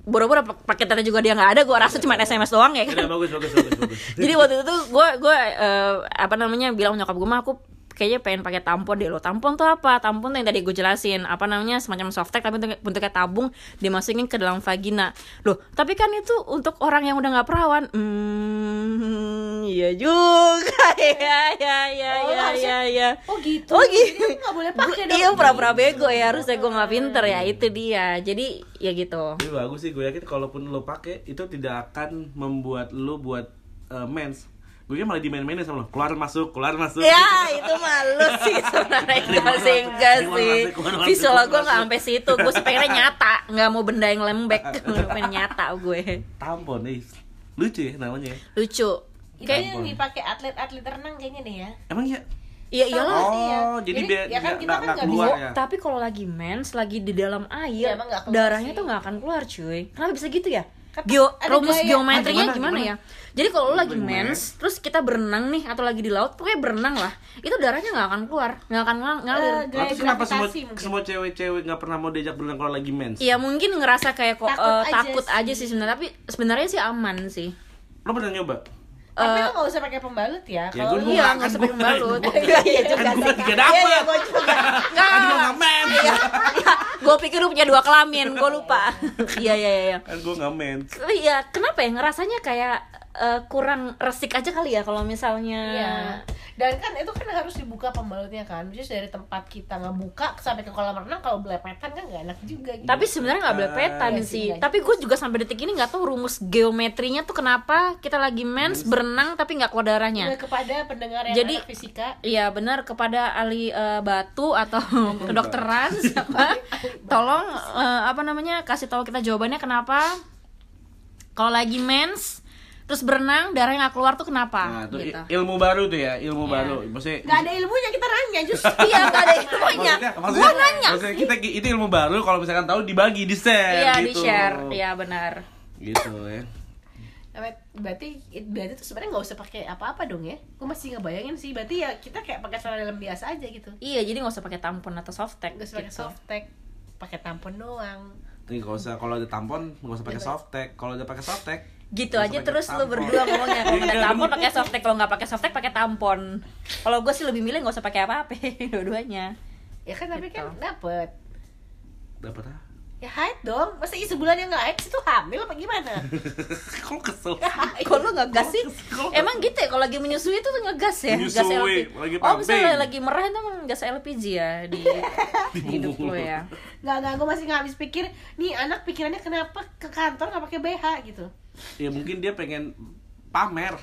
Speaker 3: boro-boro pak- paketannya juga dia nggak ada gue rasa cuma sms doang ya
Speaker 1: Udah
Speaker 3: kan.
Speaker 1: bagus bagus bagus bagus.
Speaker 3: jadi waktu itu gue gue eh, apa namanya bilang nyokap gue mah aku kayaknya pengen pakai tampon deh lo tampon tuh apa tampon tuh yang tadi gue jelasin apa namanya semacam softtek tapi bentuk- bentuknya tabung dimasukin ke dalam vagina loh tapi kan itu untuk orang yang udah nggak perawan hmm iya juga ya ya ya
Speaker 2: Oh,
Speaker 3: ya ya ya
Speaker 2: Oh gitu.
Speaker 3: Oh gitu.
Speaker 2: Nggak boleh pakai dong.
Speaker 3: Iya pura-pura bego ya harusnya gue nggak pinter ya itu dia. Jadi ya gitu.
Speaker 1: Tapi bagus sih gue yakin kalaupun lo pakai itu tidak akan membuat lo buat eh, mens. Gue malah dimain-mainin sama lo. Keluar masuk, keluar masuk.
Speaker 3: Ya itu malu sih sebenarnya enggak sih enggak sih. Visual gue nggak sampai situ. Gue pengennya nyata, nggak mau benda yang lembek. pengen nyata gue.
Speaker 1: Tampon nih. Lucu ya namanya. ya.
Speaker 3: Lucu.
Speaker 2: Itu
Speaker 3: Kayak
Speaker 2: yang dipakai atlet-atlet renang kayaknya deh ya.
Speaker 1: Emang ya?
Speaker 3: Iya iyalah.
Speaker 2: Ya.
Speaker 1: Oh, jadi
Speaker 2: Jadi,
Speaker 1: biar
Speaker 2: ya kan
Speaker 1: nggak-
Speaker 2: kita kan
Speaker 1: nggak keluar
Speaker 3: Oh,
Speaker 1: ya.
Speaker 3: tapi kalau lagi mens, lagi di dalam air,
Speaker 2: Ya,
Speaker 3: darahnya
Speaker 2: sih.
Speaker 3: tuh nggak akan keluar, cuy. Kenapa bisa gitu ya? Geo, rumus
Speaker 2: gaya.
Speaker 3: geometrinya
Speaker 1: Ah, gimana,
Speaker 3: gimana,
Speaker 1: gimana?
Speaker 3: ya? Jadi kalau lo lagi
Speaker 1: Gimana?
Speaker 3: mens, terus kita berenang nih atau lagi di laut, pokoknya berenang lah. Itu darahnya nggak akan keluar, nggak akan ngal- ngalir.
Speaker 2: Eh,
Speaker 1: Nah,
Speaker 2: Gaya
Speaker 1: terus kenapa semua
Speaker 2: mungkin.
Speaker 1: semua cewek-cewek nggak pernah mau diajak berenang kalau lagi mens?
Speaker 3: Iya mungkin ngerasa kayak kok
Speaker 2: Takut
Speaker 3: eh,
Speaker 2: aja
Speaker 3: takut
Speaker 2: sih.
Speaker 3: aja sih sebenarnya, tapi sebenarnya sih aman sih.
Speaker 1: Lo pernah nyoba?
Speaker 2: Tapi
Speaker 3: Eh,
Speaker 2: lo nggak usah pakai pembalut ya.
Speaker 1: Ya,
Speaker 2: Kalau lu-
Speaker 3: iya
Speaker 1: kan
Speaker 3: nggak usah pakai pembalut.
Speaker 1: kan
Speaker 3: Iya iya juga.
Speaker 1: Kan
Speaker 3: sih.
Speaker 1: juga
Speaker 2: Iya,
Speaker 1: dapet.
Speaker 2: iya, juga.
Speaker 1: Kan gue nggak mens.
Speaker 3: Iya, gue pikir lu punya dua kelamin, gue lupa. Iya iya iya.
Speaker 1: Kan gue nggak mens.
Speaker 3: Oh iya, kenapa ya ngerasanya kayak eh, kurang resik aja kali ya kalau misalnya
Speaker 2: Iya. Dan kan itu kan harus dibuka pembalutnya kan. Jadi dari tempat kita ngebuka sampai ke kolam renang kalau belepetan kan nggak enak juga. Gitu.
Speaker 3: Tapi sebenarnya nggak belepetan
Speaker 2: Iya sih,
Speaker 3: Tapi gue juga sampai detik ini nggak tahu rumus geometrinya tuh kenapa kita lagi mens berenang tapi nggak keluar darahnya.
Speaker 2: Udah kepada pendengar yang
Speaker 3: Jadi-
Speaker 2: anak fisika
Speaker 3: Iya benar kepada ahli eh, batu atau kedokteran siapa tolong eh, apa namanya kasih tahu kita jawabannya kenapa kalau lagi mens terus berenang darahnya nggak keluar tuh kenapa
Speaker 1: Nah, itu
Speaker 3: gitu.
Speaker 1: ilmu baru tuh ya, ilmu baru. Maksudnya
Speaker 2: nggak ada ilmunya kita nanya justru
Speaker 3: iya nggak ada ilmunya
Speaker 1: maksudnya,
Speaker 3: gue nanya
Speaker 1: maksudnya kita itu ilmu baru kalau misalkan tahu dibagi di share
Speaker 3: iya di
Speaker 1: gitu.
Speaker 3: share iya benar
Speaker 1: Gitu ya.
Speaker 2: Berarti berarti tuh sebenarnya nggak usah pakai apa-apa dong ya gue masih ngebayangin sih berarti ya kita kayak pakai celana dalam biasa aja gitu
Speaker 3: iya jadi nggak usah pakai tampon atau softtek
Speaker 2: nggak usah pakai
Speaker 3: gitu.
Speaker 2: softtek pakai tampon doang
Speaker 1: Nih kalau usah kalau ada tampon nggak usah pakai softtek. Kalau udah pakai softtek
Speaker 3: gitu
Speaker 1: nggak
Speaker 3: aja terus lu
Speaker 1: tampon.
Speaker 3: berdua ngomongnya kalau
Speaker 1: Iya,
Speaker 3: tampon
Speaker 1: bener.
Speaker 3: pakai softtek kalau nggak pakai softtek pakai tampon kalau gue sih lebih milih nggak usah pakai apa-apa dua-duanya
Speaker 2: ya kan tapi
Speaker 3: Gitu.
Speaker 2: kan dapet
Speaker 1: Dapat ah.
Speaker 2: ya haid dong masa isi bulan yang nggak haid itu hamil apa gimana
Speaker 1: Kok kesel?
Speaker 3: Kok lu ngegas sih? Emang gitu ya kalau lagi menyusui itu tuh ngegas ya?
Speaker 1: Menyusui,
Speaker 3: gas LPG.
Speaker 1: lagi
Speaker 3: oh, misalnya lagi merah itu emang gas LPG ya di, di hidup lo ya.
Speaker 2: nggak nggak gue masih nggak habis pikir nih anak pikirannya kenapa ke kantor nggak pakai BH gitu
Speaker 1: Ya mungkin dia pengen pamer.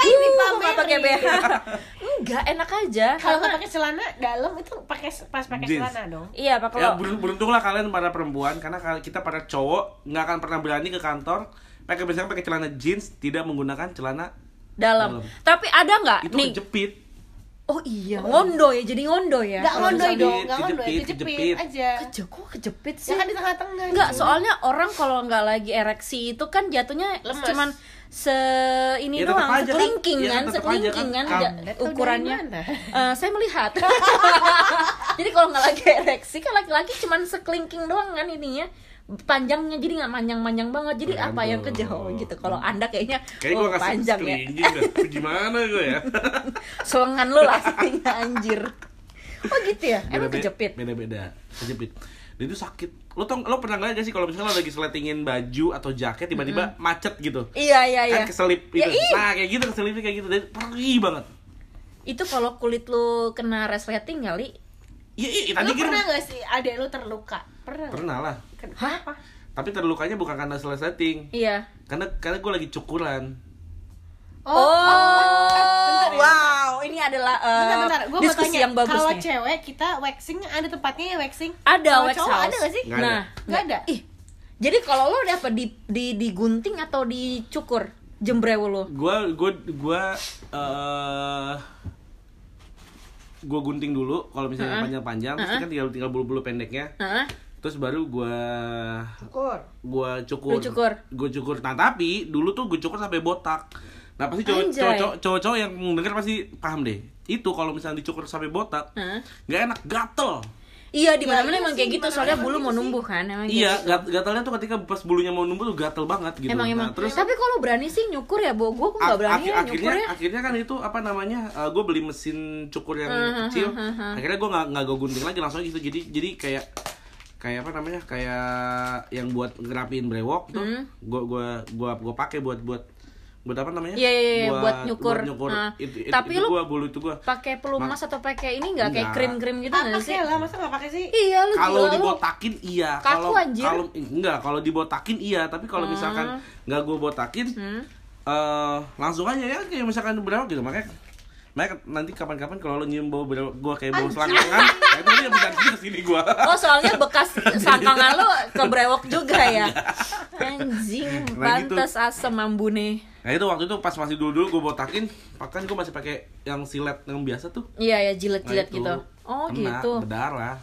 Speaker 2: apa ini
Speaker 3: nggak pakai BH. Enggak, enak aja.
Speaker 2: kalau nggak pakai celana dalam itu pakai pas pakai celana dong
Speaker 3: iya, Pak
Speaker 1: ya beruntunglah kalian para perempuan karena kita para cowok nggak akan pernah berani ke kantor pakai biasanya pakai celana jeans tidak menggunakan celana
Speaker 3: dalam.
Speaker 1: dalam.
Speaker 3: Tapi ada nggak
Speaker 1: itu
Speaker 3: nih?
Speaker 1: kejepit
Speaker 3: Oh iya, ngondo ya, jadi ngondo ya.
Speaker 2: ngondoy
Speaker 1: bisa
Speaker 2: dong nggak ngondoy
Speaker 1: kejepit,
Speaker 2: kejepit
Speaker 1: kejepit.
Speaker 2: aja
Speaker 3: Keje, kok kejepit
Speaker 2: ya
Speaker 3: sih?
Speaker 2: kan di tengah-tengah
Speaker 3: Enggak,
Speaker 2: gitu.
Speaker 3: soalnya orang kalau nggak lagi ereksi itu kan jatunya
Speaker 2: Lemes.
Speaker 3: cuman se ini
Speaker 1: Ya,
Speaker 3: doang,
Speaker 1: kan.
Speaker 3: sekelingking
Speaker 1: Ya,
Speaker 3: kan,
Speaker 1: aja
Speaker 3: sekelingking
Speaker 1: kan.
Speaker 3: kan,
Speaker 1: Kam-
Speaker 3: ja-
Speaker 2: Anda tahu dari
Speaker 3: ukurannya. Eh, saya melihat. jadi kalau nggak lagi ereksi kan laki-laki cuman sekelingking doang kan ininya panjangnya jadi nggak manjang-manjang banget jadi apa yang kejauh gitu kalau anda kayaknya
Speaker 1: Kayaknya
Speaker 3: oh,
Speaker 1: kasih
Speaker 3: panjang ya.
Speaker 1: Gimana gue ya?
Speaker 3: selengan lu lah anjir oh gitu ya emang
Speaker 1: Beda-be-
Speaker 3: kejepit
Speaker 1: Beda-beda. Kejepit. Dan itu sakit. Lo tau, lo pernah nggak sih kalau misalnya lo lagi sletingin baju atau jaket tiba-tiba macet gitu?
Speaker 3: iya iya iya
Speaker 1: Kan keselip
Speaker 3: Ya,
Speaker 1: gitu.
Speaker 3: ih.
Speaker 1: nah, kayak gitu keselipnya kayak gitu. Dan perih banget.
Speaker 3: itu kalau kulit lu kena resleting kali
Speaker 1: Iya, iya,
Speaker 2: Lu
Speaker 1: tadi kira
Speaker 2: pernah gak sih adek lu terluka? Pernah
Speaker 1: pernah lah.
Speaker 2: Kenapa?
Speaker 1: Tapi terlukanya bukan karena salah setting.
Speaker 3: Iya.
Speaker 1: Karena karena gue lagi cukuran.
Speaker 2: Oh,
Speaker 3: Oh,
Speaker 2: bentar ya,
Speaker 3: wow, ini adalah uh,
Speaker 2: Bentar, bentar. Mau
Speaker 3: diskusi
Speaker 2: tanya,
Speaker 3: yang bagus
Speaker 2: kalau
Speaker 3: nih.
Speaker 2: cewek kita waxing ada tempatnya ya waxing?
Speaker 3: Ada
Speaker 2: Kalau
Speaker 3: wax
Speaker 2: cowok
Speaker 3: house.
Speaker 2: ada gak sih?
Speaker 1: Nggak ada.
Speaker 3: Nah,
Speaker 2: Nggak ada?
Speaker 3: Ih, jadi kalau lo udah apa di di digunting atau dicukur jembrewo lo?
Speaker 1: Gua gua gua eh gua gunting dulu kalau misalnya panjang-panjang terus
Speaker 3: Heeh.
Speaker 1: kan tinggal tinggal bulu-bulu pendeknya.
Speaker 3: Hah?
Speaker 1: Terus baru gua
Speaker 2: Syukur.
Speaker 1: gua cukur.
Speaker 3: Lu cukur?
Speaker 1: Gua cukur. Nah, tapi dulu tuh gua cukur sampai botak. Nah, pasti cowok cowok cowok yang denger pasti paham deh. Itu kalau misalnya dicukur sampai botak, nggak enak, gatel.
Speaker 3: Iya, di mana-mana
Speaker 2: iya
Speaker 3: emang
Speaker 2: sih,
Speaker 3: kayak gitu
Speaker 2: mana-mana
Speaker 3: soalnya
Speaker 2: emang
Speaker 3: bulu
Speaker 2: gitu
Speaker 3: mau
Speaker 2: sih.
Speaker 3: numbuh kan, emang kayak
Speaker 1: Iya,
Speaker 3: gitu.
Speaker 1: gat gatelnya tuh ketika pas bulunya mau numbuh tuh gatel banget gitu.
Speaker 3: Emang emang.
Speaker 1: Nah, terus
Speaker 3: Tapi kalau berani sih nyukur ya, Bo. Gua kok nggak
Speaker 1: Ak-
Speaker 3: berani
Speaker 1: ak-
Speaker 3: ya
Speaker 1: akhirnya
Speaker 3: nyukur ya.
Speaker 1: akhirnya kan itu apa namanya gue beli mesin cukur yang
Speaker 3: Hmm,
Speaker 1: kecil
Speaker 3: hmm, hmm, hmm.
Speaker 1: akhirnya gue nggak nggak gue gunting lagi langsung gitu jadi jadi kayak kayak apa namanya kayak yang buat ngerapiin brewok tuh
Speaker 3: Hmm.
Speaker 1: gue gua gua gua pakai buat buat buat apa namanya
Speaker 3: Iya, iya, iya, buat nyukur.
Speaker 1: nyukur.
Speaker 3: Nah,
Speaker 1: itu, itu,
Speaker 3: tapi
Speaker 1: itu
Speaker 3: lu
Speaker 1: gua bulu itu gue
Speaker 3: Pakai pelumas atau pakai ini nggak kayak krim-krim gitu
Speaker 2: Apa
Speaker 3: nggak sih?
Speaker 2: sih lah, masa gak pakai sih?
Speaker 3: Iya, lu
Speaker 1: kalau
Speaker 3: gila lu.
Speaker 1: dibotakin iya kalau kalau enggak kalau dibotakin iya tapi kalau
Speaker 3: Hmm.
Speaker 1: misalkan nggak gue botakin
Speaker 3: Hmm.
Speaker 1: eh langsung aja ya kayak misalkan berapa gitu makanya makanya nanti kapan-kapan kalau lo nyium bau berapa gua kayak bau selangkangan nah itu dia bisa ke sini gua.
Speaker 3: Oh soalnya bekas sangkangan lo kebrewok juga ya? Anjing,
Speaker 1: Nah, gitu.
Speaker 3: pantas asem ambune.
Speaker 1: Nah itu waktu itu pas masih dulu dulu gue botakin bahkan gue masih pakai yang silet yang biasa tuh.
Speaker 3: Iya ya
Speaker 1: Nah,
Speaker 3: jilet-jilet
Speaker 1: itu.
Speaker 3: gitu. Oh
Speaker 1: Kena,
Speaker 3: gitu.
Speaker 1: berdarah.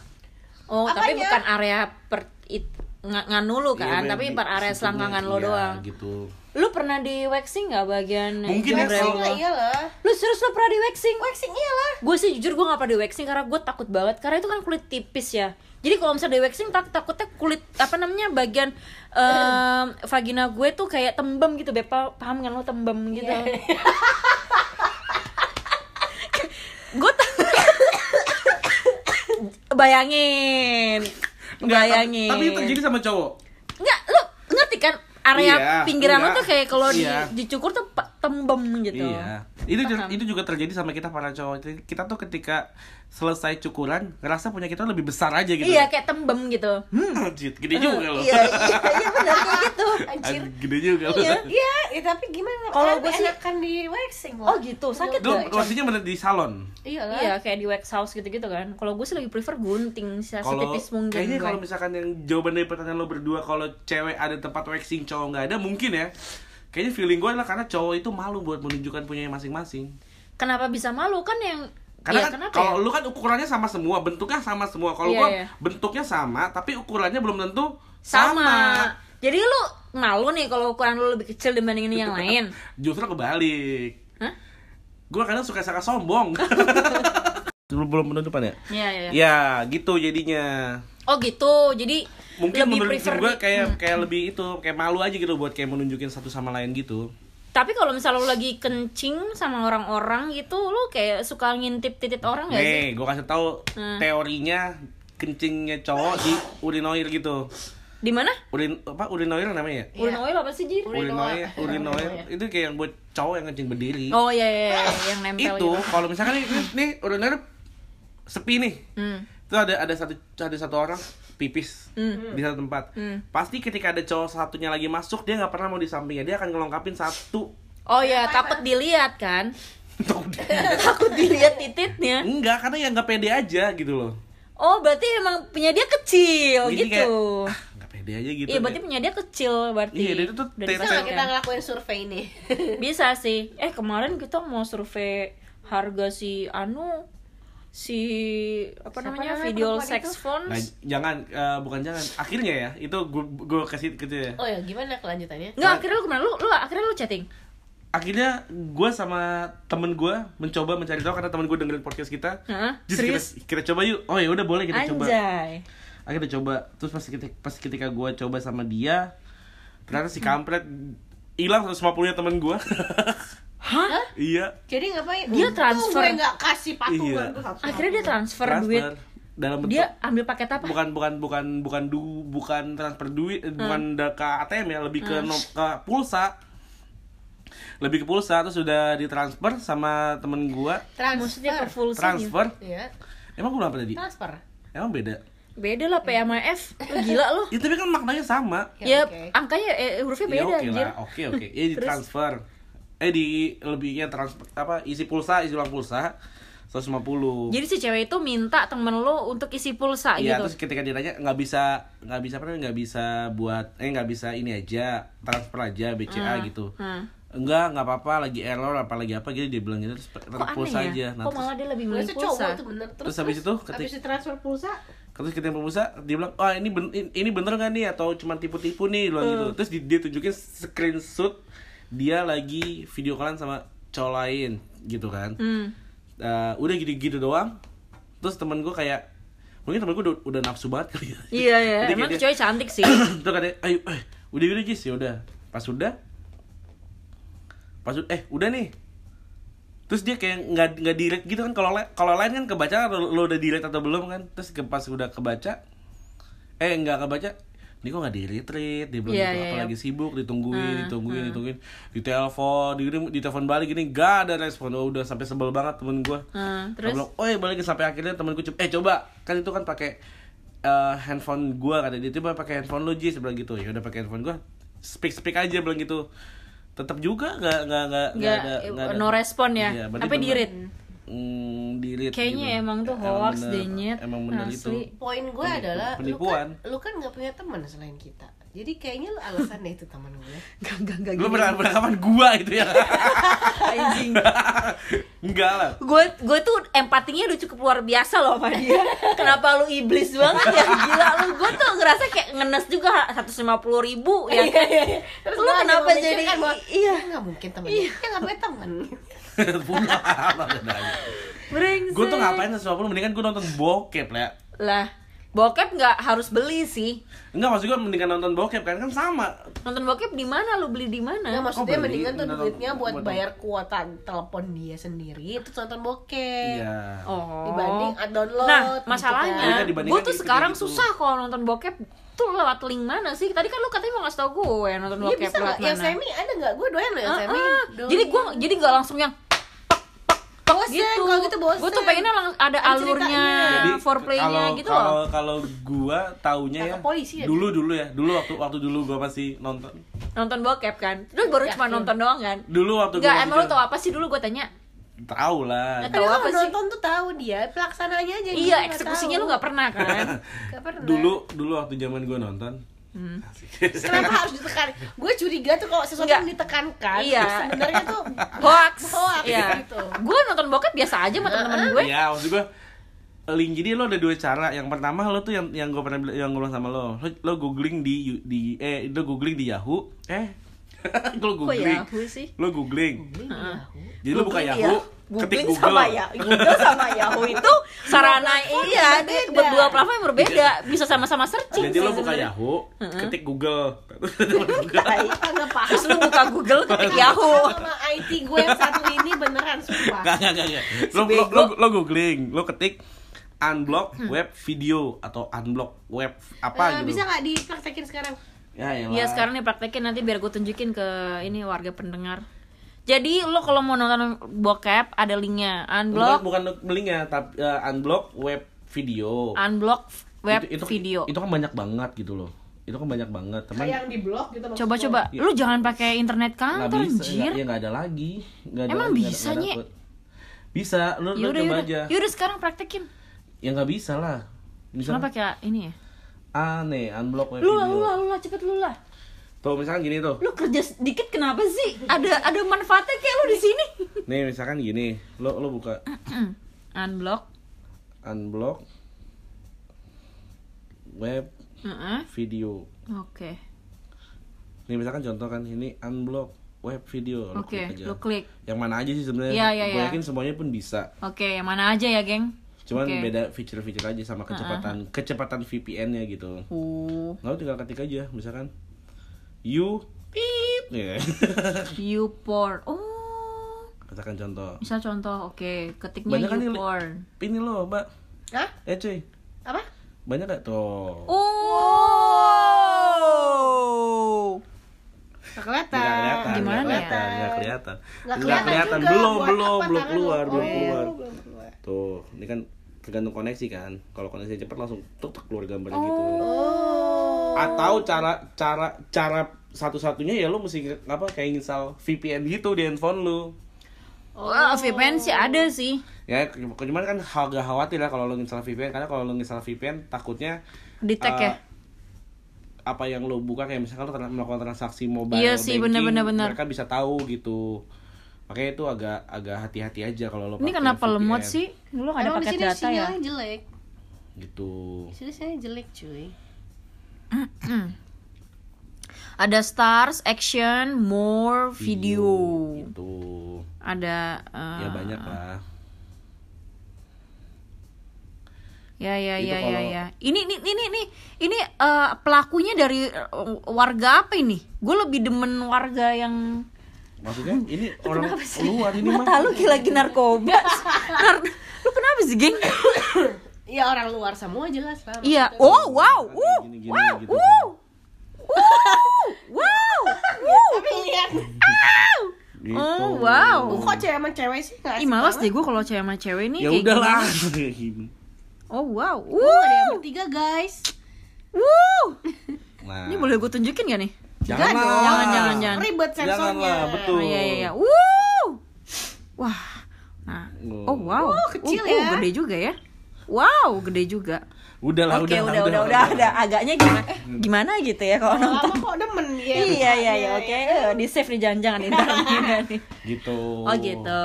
Speaker 3: Oh tapi
Speaker 2: Apanya?
Speaker 3: bukan area per it, ng- nganu lu kan
Speaker 1: Iya,
Speaker 3: Tapi per area selangkangan lo
Speaker 1: iya,
Speaker 3: doang.
Speaker 1: gitu
Speaker 3: Lu pernah di waxing nggak bagian
Speaker 1: Mungkin ya?
Speaker 2: Waxing lah iyalah.
Speaker 3: Lu serius lo pernah di waxing?
Speaker 2: Waxing iyalah.
Speaker 3: Gue sih jujur gue gak pernah di waxing karena gue takut banget. Karena itu kan kulit tipis ya. Jadi kalau misalnya di waxing tak takutnya kulit apa namanya bagian em, vagina gue tuh kayak tembem gitu Beb. Pa- paham kan lo tembem gitu?
Speaker 2: Iya.
Speaker 3: Gue bayangin.
Speaker 1: Enggak, tapi-
Speaker 3: bayangin.
Speaker 1: tapi itu terjadi sama cowok?
Speaker 3: Enggak, lu ngerti kan area
Speaker 1: Iya,
Speaker 3: pinggiran lo
Speaker 1: enggak.
Speaker 3: tuh kayak kalau di-
Speaker 1: Iya.
Speaker 3: dicukur tuh tembem gitu
Speaker 1: Iya. Itu
Speaker 3: Paham.
Speaker 1: itu juga terjadi sama kita para cowok. Kita tuh ketika selesai cukuran ngerasa punya kita lebih besar aja gitu.
Speaker 3: Iya kayak tembem gitu
Speaker 1: Hmm, anjir, gede juga loh.
Speaker 3: Iya, iya, iya benar kayak gitu.
Speaker 2: Anjir
Speaker 1: Anjir, gede juga loh.
Speaker 3: Iya.
Speaker 2: Iya, ya, tapi gimana?
Speaker 3: Kalau
Speaker 2: Kan
Speaker 3: gue sih-
Speaker 2: enakan di waxing lah
Speaker 3: Oh gitu, sakit
Speaker 1: Lu maksudnya bener di salon.
Speaker 2: Iyalah
Speaker 3: Iya, kayak di wax house gitu-gitu kan. Kalau gue sih lebih prefer gunting setipis mungkin.
Speaker 1: kayaknya kalau misalkan yang jawaban dari pertanyaan lo berdua kalau cewek ada tempat waxing cowok nggak ada mungkin ya. Kayaknya feeling gue adalah karena cowok itu malu buat menunjukkan punyanya masing-masing.
Speaker 3: Kenapa bisa malu kan yang
Speaker 1: Karena
Speaker 3: Iya,
Speaker 1: kan kalau
Speaker 3: ya?
Speaker 1: lu kan ukurannya sama semua, bentuknya sama semua. Kalau
Speaker 3: Iya,
Speaker 1: gua
Speaker 3: iya.
Speaker 1: bentuknya sama, tapi ukurannya belum tentu
Speaker 3: sama. Jadi lu malu nih kalau ukuran lu lebih kecil dibandingin yang lain.
Speaker 1: Justru kebalik.
Speaker 3: Hah?
Speaker 1: Gue kadang suka suka sombong. belum belum penutupan ya?
Speaker 3: Iya, iya.
Speaker 1: Ya, gitu jadinya.
Speaker 3: Oh gitu. Jadi
Speaker 1: Mungkin
Speaker 3: lebih
Speaker 1: menurut gue kayak
Speaker 3: Hmm.
Speaker 1: kayak lebih itu, kayak malu aja gitu buat kayak menunjukin satu sama lain gitu.
Speaker 3: Tapi kalau misalnya lu lagi kencing sama orang-orang gitu, lu kayak suka ngintip titit orang gak sih?
Speaker 1: Nih, gue kasih tahu
Speaker 3: Hmm.
Speaker 1: teorinya kencingnya cowok di urinoir gitu.
Speaker 3: Di mana?
Speaker 1: Urin apa urinoir namanya ya?
Speaker 2: Iya.
Speaker 3: Urin oil apa sih, Jir?
Speaker 1: Urinoir,
Speaker 2: Urinoir.
Speaker 1: urinoir itu kayak yang buat cowok yang kencing berdiri.
Speaker 3: Oh iya, iya, iya, yang nempel
Speaker 1: itu
Speaker 3: gitu.
Speaker 1: kalau misalkan nih, nih, nih urinoir sepi nih.
Speaker 3: Hmm.
Speaker 1: Itu ada ada satu ada satu orang pipis
Speaker 3: Hmm.
Speaker 1: di satu tempat.
Speaker 3: Hmm.
Speaker 1: Pasti ketika ada cowok satunya lagi masuk, dia nggak pernah mau di sampingnya. Dia akan ngelengkapin satu.
Speaker 3: Oh ya, takut dilihat kan? Takut dilihat tititnya.
Speaker 1: Enggak, karena yang nggak pede aja gitu loh.
Speaker 3: Oh, berarti emang punya dia kecil
Speaker 1: Jadi
Speaker 3: gitu.
Speaker 1: kayak, ah, nggak pede aja gitu.
Speaker 3: Iya, berarti
Speaker 1: deh.
Speaker 3: punya dia kecil berarti.
Speaker 1: Iya, dia tuh
Speaker 2: Bisa nggak kita
Speaker 3: kan?
Speaker 2: ngelakuin survei ini?
Speaker 3: Bisa sih. Eh, kemarin kita mau survei harga si anu si apa
Speaker 2: Siapa
Speaker 3: namanya
Speaker 2: namanya
Speaker 3: video sex
Speaker 2: itu?
Speaker 3: phones.
Speaker 1: Nah, jangan eh, bukan jangan. Akhirnya ya, itu gue gue kasih gitu ya.
Speaker 2: Oh ya, gimana kelanjutannya?
Speaker 3: Enggak, akhirnya lu ke mana? Lu, lu akhirnya lu chatting?
Speaker 1: Akhirnya gue sama temen gue mencoba mencari tahu karena temen gue dengerin podcast kita.
Speaker 3: Hah?
Speaker 1: Just
Speaker 3: Serius?
Speaker 1: kita, kita coba yuk. Oh ya udah boleh kita coba.
Speaker 3: Anjay.
Speaker 1: Akhirnya kita coba. Terus pas ketika pas ketika gue coba sama dia, ternyata si kampret hilang 150 nya temen gue.
Speaker 3: Hah?
Speaker 1: iya.
Speaker 2: Jadi ngapain?
Speaker 3: Dia
Speaker 2: Untung
Speaker 3: transfer.
Speaker 2: gue nggak kasih patungan
Speaker 1: Iya.
Speaker 3: Akhirnya dia transfer, duit.
Speaker 1: dalam bentuk
Speaker 3: Dia ambil paket apa?
Speaker 1: bukan bukan bukan bukan du bukan transfer duit eh, bukan da- ke ATM ya lebih ke no- ke pulsa lebih ke pulsa terus sudah ditransfer sama temen gua
Speaker 2: transfer.
Speaker 3: Maksudnya ke SIM
Speaker 1: transfer
Speaker 2: Iya,
Speaker 1: emang gua apa tadi
Speaker 2: transfer.
Speaker 1: Emang beda?
Speaker 3: Beda lah P sama F. Lu gila lu.
Speaker 1: Ya tapi kan maknanya sama.
Speaker 3: Ya,
Speaker 2: oke.
Speaker 3: angkanya eh, hurufnya
Speaker 1: Ya
Speaker 3: beda
Speaker 1: oke
Speaker 3: anjir.
Speaker 1: lah, oke oke. Ya di transfer. Eh di lebihnya transfer apa isi pulsa, isi uang pulsa 150.
Speaker 3: Jadi si cewek itu minta temen lu untuk isi pulsa
Speaker 1: Iya,
Speaker 3: gitu.
Speaker 1: terus ketika dia nanya nggak bisa nggak bisa apa nggak bisa buat eh nggak bisa ini aja transfer aja BCA gitu.
Speaker 3: Hmm.
Speaker 1: Enggak, nggak apa-apa, lagi error apa lagi apa gitu dia bilang gitu terus tetap pulsa
Speaker 3: aneh
Speaker 1: aja.
Speaker 3: ya?
Speaker 1: Nah,
Speaker 3: Kok
Speaker 1: terus,
Speaker 3: malah dia lebih milih pulsa?
Speaker 2: cowok bener
Speaker 1: Terus habis itu ketik-
Speaker 2: habis transfer pulsa
Speaker 1: terus kita pulsa dia bilang, "Wah, ini ben, ini bener nggak nih atau cuma tipu-tipu nih?" Dia bilang gitu. Terus di- dia tunjukin screenshot dia lagi video callan sama cowok lain gitu kan.
Speaker 3: Hmm.
Speaker 1: Eh, udah gitu-gitu doang. Terus temen gue kayak mungkin temen gue udah, udah nafsu banget kali ya.
Speaker 3: Iya ya,
Speaker 1: Jadi
Speaker 3: emang tuh cewek cantik sih.
Speaker 1: terus katanya ayo eh, udah udah Jis ya udah pas udah pas udah eh udah nih terus dia kayak nggak nggak delete gitu kan kalau la- kalau lain kan kebaca lo, lo udah delete atau belum kan terus ke, pas udah kebaca eh nggak kebaca ini kok nggak di retreat dia bilang
Speaker 3: Iya,
Speaker 1: gitu
Speaker 3: iya,
Speaker 1: apalagi
Speaker 3: iya.
Speaker 1: sibuk ditungguin
Speaker 3: Hmm,
Speaker 1: ditungguin ditungguin di telepon di di telepon balik gini gak ada respon oh, udah sampai sebel banget temen gue
Speaker 3: Hmm,
Speaker 1: Terus?
Speaker 3: terus
Speaker 1: bilang, oh ya balikin sampai akhirnya temanku coba, eh coba kan itu kan pakai eh, handphone gua kata dia coba pakai handphone lo Jis bilang gitu ya udah pakai handphone gua speak speak aja bilang gitu tetap juga nggak nggak nggak
Speaker 3: nggak
Speaker 1: ada nggak ada.
Speaker 3: no respon ya.
Speaker 1: Iya, berarti
Speaker 3: Apa di read?
Speaker 1: Hmm, di read
Speaker 3: Kayaknya
Speaker 1: gitu.
Speaker 3: emang tuh hoax
Speaker 1: bener,
Speaker 3: deh, Nyet.
Speaker 1: emang bener itu.
Speaker 3: Asli.
Speaker 2: poin gue adalah
Speaker 1: penipuan.
Speaker 2: lu kan lu kan nggak punya teman selain kita. Jadi kayaknya lu alasannya itu teman gue.
Speaker 3: Gak, gak, gak
Speaker 1: lu pernah kapan gua itu ya?
Speaker 3: Anjing.
Speaker 1: enggak lah.
Speaker 3: Gue gue tuh empatinya udah cukup luar biasa loh sama dia. Kenapa lu iblis banget ya? Gila lu. Gue tuh ngerasa kayak ngenes juga 150 ribu ya kan?
Speaker 2: Terus
Speaker 3: Lu kenapa jadi-
Speaker 2: bahwa,
Speaker 3: iya.
Speaker 2: "Ya, nggak mungkin temen dia nggak punya temen
Speaker 1: apa bedanya
Speaker 3: Brengsek.
Speaker 1: gua tuh ngapain sesuatu mendingan gua nonton bokep lah
Speaker 3: lah bokep nggak harus beli sih
Speaker 1: enggak maksud gua mendingan nonton bokep kan kan sama
Speaker 3: nonton bokep di mana lu beli di mana
Speaker 2: Nggak maksudnya
Speaker 1: beli?
Speaker 2: mendingan tuh
Speaker 1: Nonton-
Speaker 2: duitnya buat
Speaker 1: buat-
Speaker 2: bayar kuota telepon dia sendiri itu nonton bokep
Speaker 1: iya
Speaker 3: oh
Speaker 2: dibanding ad download
Speaker 3: nah
Speaker 2: gitu
Speaker 3: masalahnya
Speaker 1: Iya,
Speaker 2: kan.
Speaker 3: gue tuh
Speaker 1: gitu,
Speaker 3: sekarang
Speaker 1: gitu.
Speaker 3: susah kalau nonton bokep tuh lewat link mana sih tadi kan lu katanya mau ngasih tau gue nonton
Speaker 2: Iya
Speaker 3: bokep
Speaker 2: bisa
Speaker 3: lewat
Speaker 2: nggak? Yang
Speaker 3: mana
Speaker 2: semi ada nggak? Gue doyan loh yang
Speaker 3: Ah,
Speaker 2: semi.
Speaker 3: ah.
Speaker 2: Doyan.
Speaker 3: jadi gue jadi nggak langsung yang
Speaker 2: bosen
Speaker 3: gitu.
Speaker 2: kalau gitu bosen.
Speaker 3: Gue tuh pengennya lang- ada alurnya, foreplaynya
Speaker 1: kalau
Speaker 3: gitu
Speaker 1: kalau
Speaker 3: loh.
Speaker 1: kalau gua taunya ya
Speaker 2: polisi ya,
Speaker 1: dulu dulu ya dulu waktu waktu dulu gua masih nonton
Speaker 3: Nonton bokep kan. Lu baru cuma
Speaker 2: Yakin.
Speaker 3: nonton doang kan?
Speaker 1: dulu waktu
Speaker 3: Enggak,
Speaker 1: gua
Speaker 3: emang lu tau apa sih dulu gue tanya?
Speaker 1: tahu lah
Speaker 3: Nggak
Speaker 2: Tapi
Speaker 3: tahu apa sih?
Speaker 2: nonton tuh tahu dia pelaksananya aja.
Speaker 3: Iya, eksekusinya lu nggak pernah kan?
Speaker 2: Gak pernah.
Speaker 1: dulu dulu waktu zaman gua nonton
Speaker 3: Hmm.
Speaker 2: Kenapa harus ditekan? Gue curiga tuh kalau sesuatu
Speaker 3: Nggak.
Speaker 2: yang ditekankan.
Speaker 3: Iya.
Speaker 2: Sebenarnya tuh
Speaker 3: Hoax.
Speaker 2: Hoax,
Speaker 3: Iya.
Speaker 2: gitu.
Speaker 3: Gue nonton bokep biasa aja sama temen-temen gue.
Speaker 1: ya maksud gua link jadi lo ada dua cara yang pertama lo tuh yang yang gue pernah yang gue bilang sama lo lo, lo googling di di eh lo googling di Yahoo eh lo
Speaker 3: Kok
Speaker 1: googling
Speaker 3: Yahoo sih?
Speaker 1: lo googling
Speaker 3: Heeh.
Speaker 1: jadi lo buka Yahoo
Speaker 3: ya. Googling
Speaker 1: Google
Speaker 3: sama ya, Google sama Yahoo itu sarana iya, dia
Speaker 2: berbeda.
Speaker 3: berdua platform yang berbeda, bisa sama-sama searching.
Speaker 1: jadi lo
Speaker 3: sih
Speaker 1: buka
Speaker 3: sebenarnya.
Speaker 1: Yahoo ketik Google.
Speaker 3: Terus lu buka Google ketik Yahoo.
Speaker 2: Sama IT gue yang satu ini beneran sumpah.
Speaker 1: Gak, gak, gak. Lo, lo, lo, lo googling, lo ketik unblock web video atau unblock web apa
Speaker 2: Eh,
Speaker 1: gitu.
Speaker 2: bisa nggak dipraktekin sekarang?
Speaker 1: Ya, elah.
Speaker 3: Iya sekarang nih praktekin nanti biar gue tunjukin ke ini warga pendengar. Jadi lo kalau mau nonton bokep ada linknya unblock,
Speaker 1: bukan linknya, tapi eh, unblock web video.
Speaker 3: unblock web
Speaker 1: itu, itu,
Speaker 3: video.
Speaker 1: Itu kan banyak banget gitu loh. Itu kan banyak banget. Teman
Speaker 2: Kayak yang di blog gitu
Speaker 3: Coba
Speaker 2: lo.
Speaker 3: coba,
Speaker 1: Iya.
Speaker 3: lu jangan pakai internet kantor
Speaker 1: bisa,
Speaker 3: anjir.
Speaker 1: ya nggak ada lagi. Nggak ada,
Speaker 3: Emang
Speaker 1: ada-
Speaker 3: bisa, Nye?
Speaker 1: dapet. Bisa, lo, lo
Speaker 3: Yaudah,
Speaker 1: coba
Speaker 3: yaudah.
Speaker 1: aja.
Speaker 3: Yaudah sekarang praktekin.
Speaker 1: Ya nggak bisa lah. Bisa
Speaker 3: Kenapa pakai ini ya?
Speaker 1: aneh unblock web
Speaker 3: Lu lah,
Speaker 1: video.
Speaker 3: lu lah, lu lah, cepet lu lah.
Speaker 1: Tuh misalkan gini tuh.
Speaker 3: Lu kerja sedikit kenapa sih? Ada ada manfaatnya kayak lu di sini.
Speaker 1: Nih misalkan gini, lo lo buka
Speaker 3: Unblock.
Speaker 1: unblock web
Speaker 3: Heeh.
Speaker 1: video.
Speaker 3: Oke.
Speaker 1: Nih misalkan contoh kan ini unblock web video. Lo
Speaker 3: Oke,
Speaker 1: klik aja.
Speaker 3: lu klik.
Speaker 1: Yang mana aja sih sebenarnya?
Speaker 3: Iya, iya,
Speaker 1: Gue
Speaker 3: iya.
Speaker 1: yakin semuanya pun bisa.
Speaker 3: Oke, yang mana aja ya, geng?
Speaker 1: Cuman
Speaker 3: Oke.
Speaker 1: beda feature-feature aja sama kecepatan kecepatan VPN-nya gitu.
Speaker 3: Uh,
Speaker 1: Lalu tinggal ketik aja misalkan you pip ya.
Speaker 3: YouPorn. Oh,
Speaker 1: misalkan contoh.
Speaker 3: misal contoh, oke, ketiknya
Speaker 1: Banyak kan ini-
Speaker 3: YouPorn.
Speaker 1: Ini lo, Mbak.
Speaker 2: Hah?
Speaker 1: Eh, cuy.
Speaker 2: Apa?
Speaker 1: Banyak gak tuh?
Speaker 3: Oh.
Speaker 2: Nggak kelihatan.
Speaker 1: Nggak kelihatan.
Speaker 3: Gimana
Speaker 1: nggak
Speaker 3: ya?
Speaker 1: kelihatan, Nggak kelihatan.
Speaker 2: Nggak
Speaker 1: Nggak kelihatan.
Speaker 2: juga.
Speaker 1: Belum, belum, belum keluar,
Speaker 2: Oh,
Speaker 1: keluar.
Speaker 2: belum keluar.
Speaker 1: Tuh, ini kan tergantung koneksi kan kalau koneksi cepat langsung tuk tuk keluar gambar gitu
Speaker 2: Oh.
Speaker 1: atau cara cara cara satu-satunya ya lu mesti apa kayak install VPN gitu di handphone lu
Speaker 3: Wah, VPN sih ada sih.
Speaker 1: ya cuman kan agak khawatir lah kalau lu install VPN karena kalau lu install VPN takutnya
Speaker 3: Detect
Speaker 1: eh,
Speaker 3: ya?
Speaker 1: apa yang lo buka kayak misalkan lo melakukan transaksi mobile
Speaker 3: Iya sih,
Speaker 1: banking,
Speaker 3: bener, bener, bener.
Speaker 1: mereka bisa tahu gitu makanya itu agak agak hati-hati aja kalau lo
Speaker 3: Ini
Speaker 1: pakai
Speaker 3: kenapa
Speaker 1: VPN.
Speaker 3: lemot sih? Lu nggak ada
Speaker 2: Emang di sini
Speaker 3: data ya?
Speaker 2: sinyalnya jelek.
Speaker 1: gitu
Speaker 2: Di sini sinyalnya jelek, cuy.
Speaker 3: Ada stars, action, more, video.
Speaker 1: gitu
Speaker 3: Ada eh,
Speaker 1: ya banyak lah
Speaker 3: Ya ya
Speaker 1: Itu
Speaker 3: ya ya
Speaker 1: kalau-
Speaker 3: ya. Ini ini ini ini ini eh, pelakunya dari eh, warga apa ini? Gue lebih demen warga yang
Speaker 1: maksudnya ini orang
Speaker 3: sih?
Speaker 1: luar ini
Speaker 3: Mata
Speaker 1: mah
Speaker 3: lu lagi narkoba. Nar- lu kenapa sih, geng?
Speaker 2: Iya orang luar semua jelas lah.
Speaker 3: Iya. Oh, wow. Uh.
Speaker 1: gini-gini
Speaker 3: Wow.
Speaker 1: gitu
Speaker 3: Uh. Wow. Wow.
Speaker 2: Lihat,
Speaker 1: Gitu.
Speaker 3: Oh, wow.
Speaker 2: kok cewek sama cewek sih nggak
Speaker 3: Ih, males deh gue kalau cewek sama cewek nih
Speaker 1: ya udahlah
Speaker 3: Oh, wow.
Speaker 2: Oh, ada yang bertiga guys.
Speaker 3: Wuh.
Speaker 1: nah
Speaker 3: Ini boleh gue tunjukin gak nih?
Speaker 1: jangan
Speaker 2: Jangan
Speaker 1: lah.
Speaker 2: dong.
Speaker 3: Jangan, jangan, jangan.
Speaker 2: Ribet sensornya.
Speaker 1: Jangan lah, betul.
Speaker 3: Oh, iya iya iya. Wuh. Wah. Nah.
Speaker 1: Oh.
Speaker 3: Oh, wow.
Speaker 2: Oh, kecil
Speaker 3: Uh, uh,
Speaker 2: ya.
Speaker 3: gede juga ya. Wow, gede juga.
Speaker 1: Udahlah
Speaker 3: Oke,
Speaker 1: udah
Speaker 3: udah udah udah ada agaknya gimana eh, gimana gitu ya kalau
Speaker 2: Lama
Speaker 3: nonton.
Speaker 2: kok demen ya.
Speaker 3: Iya iya iya oke. Eh, Di save nih jangan-jangan ini ntar nih.
Speaker 1: gitu
Speaker 3: Oh gitu.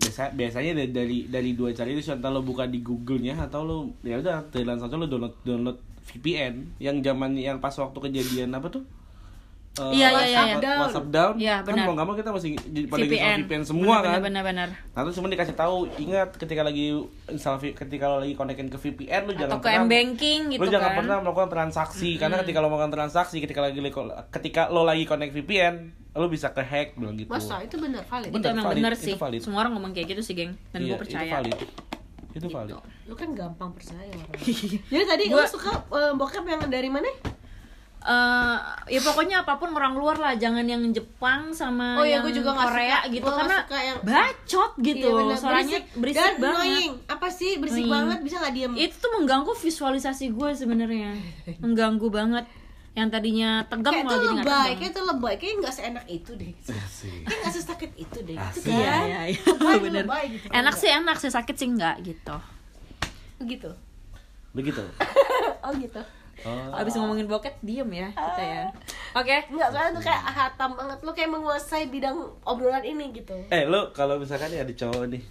Speaker 1: biasa biasanya dari dari, dari dua cara itu entah lo buka di Google-nya atau lo ya udah dari langsung lo download download VPN yang zaman yang pas waktu kejadian apa tuh Eh,
Speaker 3: Iya, iya, iya,
Speaker 1: WhatsApp
Speaker 2: iya.
Speaker 1: WhatsApp down
Speaker 3: Iya,
Speaker 1: kan
Speaker 3: benar.
Speaker 1: mau nggak mau kita masih di- pada install
Speaker 3: VPN.
Speaker 1: VPN semua
Speaker 3: benar,
Speaker 1: kan
Speaker 3: Benar benar.
Speaker 1: nah terus cuma dikasih tahu ingat ketika lagi install ketika lo lagi konekin ke VPN lo jangan
Speaker 3: Atau ke M banking gitu
Speaker 1: lo jangan
Speaker 3: kan.
Speaker 1: pernah melakukan transaksi karena ketika lo melakukan transaksi ketika lagi ketika lo lagi connect VPN lo bisa ke hack bilang gitu
Speaker 2: Masa itu bener valid.
Speaker 3: Itu
Speaker 1: Bener,
Speaker 3: emang
Speaker 1: valid,
Speaker 3: bener
Speaker 1: itu
Speaker 3: sih.
Speaker 1: valid.
Speaker 3: Semua orang ngomong kayak gitu sih, geng. Dan
Speaker 1: Iya,
Speaker 3: gue percaya.
Speaker 1: itu valid itu valid
Speaker 2: Lu kan gampang percaya orang. Jadi tadi
Speaker 3: Gua-
Speaker 2: lu suka eh, bokep yang dari mana?
Speaker 3: Eh ya pokoknya apa pun orang luar lah jangan yang Jepang sama
Speaker 2: Oh iya,
Speaker 3: yang
Speaker 2: gua juga nggak
Speaker 3: Korea
Speaker 2: suka.
Speaker 3: gitu
Speaker 2: nggak
Speaker 3: karena
Speaker 2: suka yang-
Speaker 3: bacot gitu
Speaker 2: Iya, bener.
Speaker 3: suaranya berisik,
Speaker 2: dan
Speaker 3: banget
Speaker 2: annoying. Apa sih berisik
Speaker 3: Annoying.
Speaker 2: banget bisa nggak diem?
Speaker 3: itu tuh mengganggu visualisasi gue sebenarnya mengganggu banget yang tadinya tegang
Speaker 2: kayak itu
Speaker 3: malah jadi nggak
Speaker 2: lebay,
Speaker 3: tegang
Speaker 2: kayak itu lebay, kayak nggak seenak itu deh. Kayak nggak sesakit itu deh, gitu
Speaker 1: Asik.
Speaker 2: kan?
Speaker 3: iya iya iya
Speaker 2: Lebay,
Speaker 3: bener
Speaker 2: lebay gitu.
Speaker 3: enak sih enak sih sakit sih enggak gitu
Speaker 2: Begitu.
Speaker 1: begitu
Speaker 2: Oh gitu.
Speaker 1: Oh.
Speaker 3: abis ngomongin boket diem ya kita ya oke
Speaker 2: Enggak, soalnya tuh kayak hatam banget lu kayak menguasai bidang obrolan ini gitu.
Speaker 1: eh lo kalau misalkan nih ada cowok nih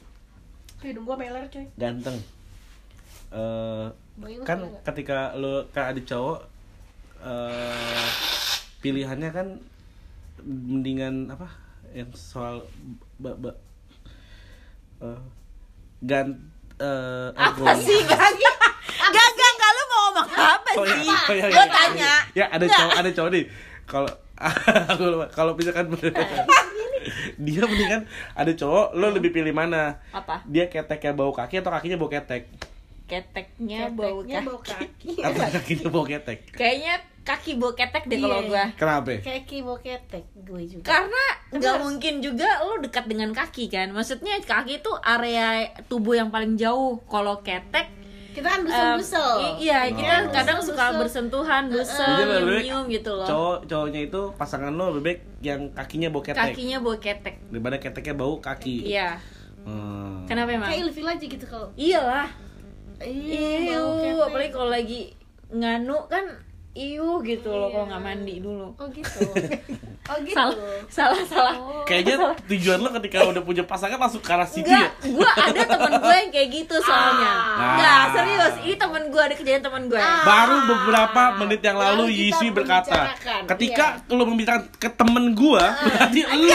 Speaker 2: Hidung gua meler cuy.
Speaker 1: ganteng eh
Speaker 2: Bayi lu
Speaker 1: kan
Speaker 2: nggak?
Speaker 1: ketika lo kan ada cowok eh pilihannya kan mendingan apa yang soal ba, ba, eh, gan eh
Speaker 3: apa sih gak gak gak gak lu mau ngomong apa
Speaker 1: Oh, iya. Oh, iya,
Speaker 3: gue
Speaker 1: iya.
Speaker 3: tanya.
Speaker 1: Ya ada
Speaker 3: Nggak.
Speaker 1: cowok ada cowok nih. Kalau aku kalau misalkan dia mendingan ada cowok lo lebih pilih mana?
Speaker 3: Apa?
Speaker 1: Dia keteknya bau kaki atau kakinya bau ketek?
Speaker 3: Keteknya bau
Speaker 2: Keteknya
Speaker 3: kaki
Speaker 2: bau kaki.
Speaker 1: atau kakinya bau ketek?
Speaker 3: Kayaknya kaki bau ketek deh kalau
Speaker 2: Iya.
Speaker 3: gua.
Speaker 1: Kenapa?
Speaker 2: Kaki bau ketek gue juga.
Speaker 3: karena nggak mungkin juga lo dekat dengan kaki kan. Maksudnya kaki itu area tubuh yang paling jauh. Kalau ketek
Speaker 2: Kita kan
Speaker 3: em,
Speaker 2: busel-busel.
Speaker 3: i- iya kita
Speaker 1: Oh.
Speaker 3: kadang suka
Speaker 2: Busel-busel.
Speaker 3: bersentuhan
Speaker 1: Jadi
Speaker 3: busel
Speaker 1: lebih baik
Speaker 3: nyium gitu loh
Speaker 1: cowok cowoknya itu pasangan lo lebih baik yang kakinya bau ketek
Speaker 3: kakinya bau ketek
Speaker 1: daripada keteknya bau kaki
Speaker 3: iya
Speaker 1: Hmm.
Speaker 3: kenapa emang
Speaker 2: Kayak ilfil aja gitu kalau.
Speaker 3: iyalah
Speaker 2: Iya,
Speaker 3: apalagi kalau lagi nganu kan iu gitu loh kalau
Speaker 2: Iya.
Speaker 3: nggak mandi dulu.
Speaker 2: Oh gitu. Oh gitu.
Speaker 3: Salah, salah, salah.
Speaker 2: Oh.
Speaker 1: kayaknya tujuan lo ketika udah punya pasangan langsung ke arah situ ya
Speaker 3: gua ada temen gue yang kayak gitu soalnya.
Speaker 1: Ah.
Speaker 3: Enggak, serius. Ini temen gue ada kejadian temen gue.
Speaker 2: Ah.
Speaker 1: Baru beberapa menit yang lalu Yiswi berkata, ketika
Speaker 2: iya.
Speaker 1: lo membicarakan ke temen gua, berarti lu.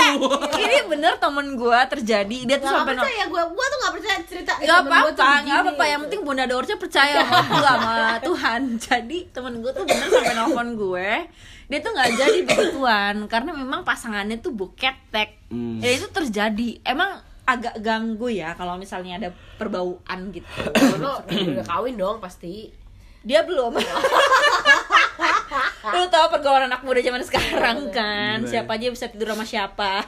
Speaker 3: Ini bener temen gue terjadi. Dia tuh
Speaker 2: Gak
Speaker 3: sampai
Speaker 2: percaya gue, gue tuh gak percaya cerita
Speaker 3: Gak
Speaker 2: temen gua tuh
Speaker 3: apa-apa,
Speaker 2: begini,
Speaker 3: gak apa-apa. Yang penting Bunda Dorce percaya sama aku sama Tuhan. Jadi temen gue tuh bener sampai nelfon gue. Dia tuh nggak jadi begituan karena memang pasangannya tuh buketek.
Speaker 1: Hmm.
Speaker 3: Ya itu terjadi. Emang agak ganggu ya kalau misalnya ada perbauan gitu.
Speaker 2: Lo udah kawin dong pasti.
Speaker 3: Dia belum. Lu tau pergaulan anak muda zaman sekarang kan?
Speaker 1: Gila ya.
Speaker 3: Siapa aja bisa tidur sama siapa?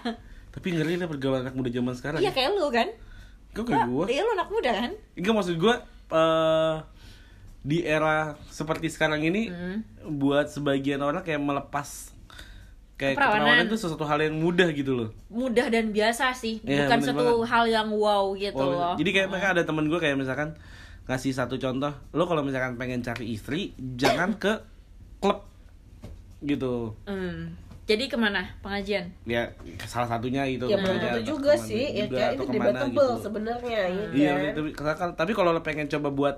Speaker 1: Tapi ngeri lah pergaulan anak muda zaman sekarang.
Speaker 3: Iya kayak lu kan?
Speaker 1: Kok kayak gue?
Speaker 3: Iya lu anak muda kan?
Speaker 1: Enggak maksud gue eh di era seperti sekarang ini
Speaker 3: Hmm.
Speaker 1: buat sebagian orang kayak melepas kayak
Speaker 3: Keperawanan.
Speaker 1: keperawanan itu sesuatu hal yang mudah gitu loh.
Speaker 3: Mudah dan biasa sih,
Speaker 1: Iya,
Speaker 3: bukan suatu
Speaker 1: banget.
Speaker 3: hal yang wow gitu
Speaker 1: Oh,
Speaker 3: loh.
Speaker 1: Jadi kayak mereka ada temen gue kayak misalkan ngasih satu contoh, lo kalau misalkan pengen cari istri jangan ke klub gitu.
Speaker 3: Hmm. Jadi ke mana pengajian?
Speaker 1: Ya salah satunya itu.
Speaker 2: ya belum tentu juga sih ya
Speaker 1: juga,
Speaker 2: kayak itu debatable
Speaker 1: gitu.
Speaker 2: sebenarnya ya
Speaker 1: Iya,
Speaker 2: kan?
Speaker 1: tapi, tapi kalau lo pengen coba buat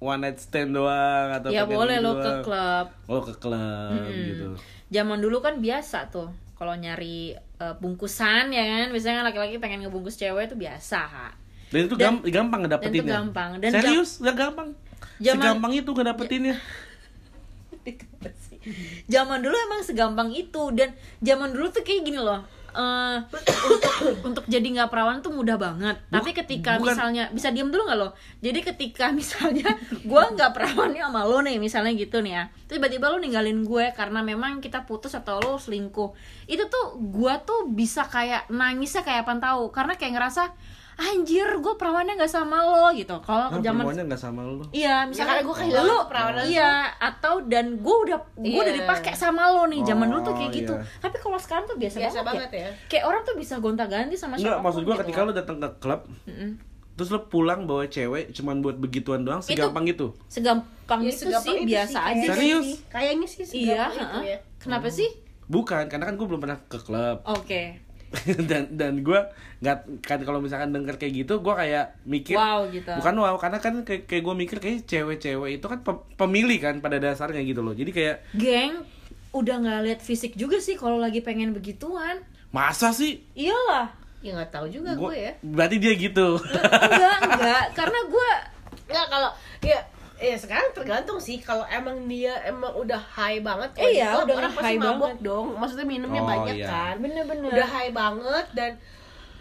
Speaker 1: one night stand doang atau
Speaker 3: Ya boleh lo ke klub.
Speaker 1: Oh ke klub
Speaker 3: Mm-mm.
Speaker 1: gitu.
Speaker 3: Zaman dulu kan biasa tuh kalau nyari eh, bungkusan ya kan, biasanya kan laki-laki pengen ngebungkus cewek itu biasa.
Speaker 1: Dan itu
Speaker 3: Dan-
Speaker 1: gam- gampang ngedapetinnya.
Speaker 3: dan itu gampang. Dan
Speaker 1: Serius, nggak gampang.
Speaker 3: Zaman-
Speaker 1: Segampang itu ngedapetinnya.
Speaker 3: Zaman dulu emang segampang itu dan zaman dulu tuh kayak gini loh. Eh, untuk untuk jadi nggak perawan tuh mudah banget. Tapi ketika
Speaker 1: bukan-
Speaker 3: misalnya bisa diem dulu nggak lo? Jadi ketika misalnya gue nggak perawan nih sama lo nih misalnya gitu nih ya. Tiba-tiba lo ninggalin gue karena memang kita putus atau lo selingkuh. Itu tuh gue tuh bisa kayak nangisnya kayak apa tahu karena kayak ngerasa anjir gue perawannya nggak sama lo gitu. Kalau
Speaker 1: Ah,
Speaker 3: zaman
Speaker 1: perempuannya nggak sama lo.
Speaker 3: Iya,
Speaker 2: Ya,
Speaker 3: misalnya
Speaker 2: karena gua kehilangan
Speaker 3: lu
Speaker 2: keperawanan
Speaker 3: Iya, atau dan gue udah gue udah
Speaker 2: Iya.
Speaker 3: dipakai sama lo nih. Zaman dulu tuh kayak
Speaker 1: Oh,
Speaker 3: gitu.
Speaker 1: iya.
Speaker 3: Tapi kalau sekarang tuh biasa,
Speaker 2: biasa
Speaker 3: banget,
Speaker 2: banget
Speaker 3: ya.
Speaker 2: ya
Speaker 3: Kayak orang tuh bisa gonta-ganti sama
Speaker 1: Enggak,
Speaker 3: siapa
Speaker 1: maksud gua ketika lo datang ke klub,
Speaker 3: Mm-mm.
Speaker 1: terus lo pulang bawa cewek cuman buat begituan doang,
Speaker 3: Itu-
Speaker 1: segampang itu.
Speaker 3: segampang
Speaker 2: Ya,
Speaker 3: itu
Speaker 2: segampang
Speaker 3: sih
Speaker 2: itu
Speaker 3: biasa
Speaker 2: sih,
Speaker 3: aja
Speaker 2: kayak-
Speaker 1: Serius?
Speaker 3: sih.
Speaker 2: kayaknya sih
Speaker 3: Iya,
Speaker 2: segampang itu
Speaker 3: heeh.
Speaker 2: ya
Speaker 3: Kenapa sih?
Speaker 1: Bukan, karena kan gue belum pernah ke klub.
Speaker 3: Oke.
Speaker 1: dan dan gue nggak kan kalau misalkan denger kayak gitu gue kayak mikir
Speaker 3: Wow gitu.
Speaker 1: bukan wow karena kan kayak, kayak gue mikir kayak cewek-cewek itu kan pe- pemilih kan pada dasarnya gitu loh jadi kayak
Speaker 3: Geng udah nggak lihat fisik juga sih kalau lagi pengen begituan.
Speaker 1: masa sih
Speaker 3: Iyalah.
Speaker 2: ya nggak tahu juga
Speaker 1: Gua-
Speaker 2: gue ya
Speaker 1: berarti dia gitu
Speaker 3: enggak, enggak. Karena gue
Speaker 2: nggak kalau ya ya sekarang tergantung sih. Kalau emang dia emang udah high banget kalau
Speaker 3: Iya,
Speaker 2: klub,
Speaker 3: udah
Speaker 2: orang pasti
Speaker 3: high
Speaker 2: mabok
Speaker 3: banget.
Speaker 2: dong. Maksudnya minumnya
Speaker 1: Oh,
Speaker 2: banyak
Speaker 1: iya.
Speaker 2: kan.
Speaker 3: Bener-bener.
Speaker 2: Udah high banget dan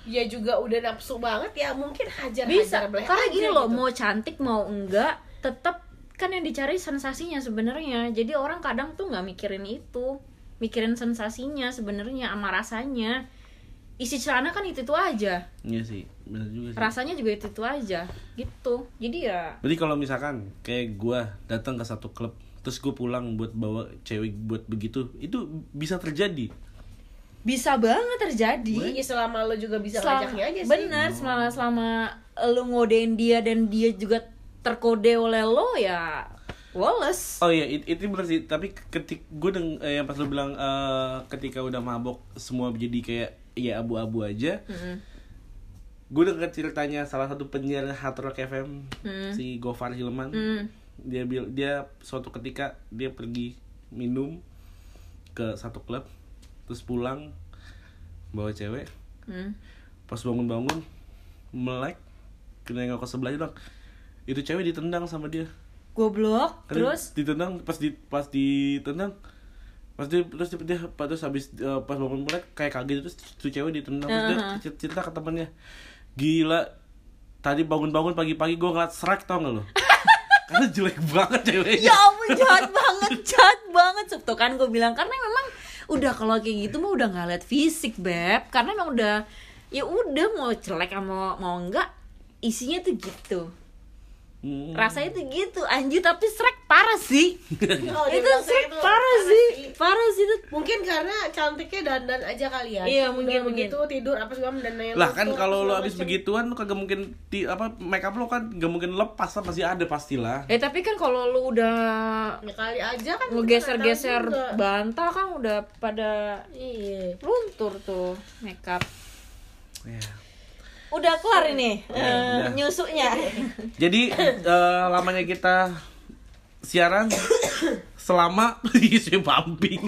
Speaker 2: ya juga udah nafsu banget ya mungkin hajar
Speaker 3: bisa
Speaker 2: hajar
Speaker 3: karena gini loh
Speaker 2: gitu.
Speaker 3: mau cantik mau enggak tetap kan yang dicari sensasinya sebenarnya. Jadi orang kadang tuh nggak mikirin itu. Mikirin sensasinya sebenarnya sama rasanya. Isi celana kan itu itu aja.
Speaker 1: Iya sih benar juga sih.
Speaker 3: Rasanya juga itu itu aja gitu. Jadi ya
Speaker 1: berarti kalau misalkan kayak gue datang ke satu klub terus gue pulang buat bawa cewek buat begitu itu bisa terjadi?
Speaker 3: Bisa banget terjadi.
Speaker 2: Iya selama lo juga bisa
Speaker 3: Selama-
Speaker 2: ngajaknya aja sih.
Speaker 3: bener selama selama lu ngodein dia dan dia juga terkode oleh lo ya Wallace
Speaker 1: Oh iya, it- itu bener sih. Tapi ketik gue deng eh, yang pas lu bilang eh, ketika udah mabok semua jadi kayak ya abu-abu aja.
Speaker 3: Mm-mm.
Speaker 1: Gue denger ceritanya salah satu penyiar Hard Rock FM
Speaker 3: Hmm.
Speaker 1: si Gofar Hilman.
Speaker 3: Mm.
Speaker 1: Dia bil dia suatu ketika dia pergi minum ke satu klub terus pulang bawa cewek
Speaker 3: Mm.
Speaker 1: pas bangun-bangun melek kena nengok ke sebelah bilang itu cewek ditendang sama dia
Speaker 3: goblok
Speaker 1: Kan
Speaker 3: terus
Speaker 1: ditendang pas di pas ditendang pas dia terus dia, pas terus habis eh, pas bangun mulai kayak kaget terus tuh cewek ditendang terus dia
Speaker 3: Uh-huh.
Speaker 1: cer- cerita ke temennya gila. Tadi bangun-bangun pagi-pagi gue ngeliat serak tau gak lo karena jelek banget ceweknya.
Speaker 3: Ya ampun jahat banget jahat banget. Tuh kan gue bilang karena memang udah kalau kayak gitu mah udah nggak lihat fisik beb. Karena emang udah ya udah mau jelek mau mau enggak isinya tuh gitu
Speaker 1: Hmm.
Speaker 3: rasanya tuh gitu anjir tapi Shrek parah sih.
Speaker 2: Oh,
Speaker 3: itu Shrek
Speaker 2: itu
Speaker 3: parah sih. parah sih itu.
Speaker 2: Mungkin karena cantiknya dandan aja kali ya.
Speaker 3: Iya,
Speaker 2: Udah
Speaker 3: mungkin,
Speaker 2: begitu tidur apa segala dan nanya
Speaker 1: lah kan kalau lo abis begituan lo kagak mungkin di apa make up lo kan gak mungkin lepas lah masih ada pastilah.
Speaker 3: Eh tapi kan kalau lu udah
Speaker 2: ya kali aja kan
Speaker 3: ngegeser-geser bantal kan udah pada
Speaker 2: iya.
Speaker 3: luntur tuh makeup.
Speaker 1: Ya.
Speaker 3: Udah kelar ini
Speaker 1: Ya,
Speaker 3: eh,
Speaker 1: udah.
Speaker 3: nyusuknya
Speaker 1: jadi eh, lamanya kita siaran selama isi pumping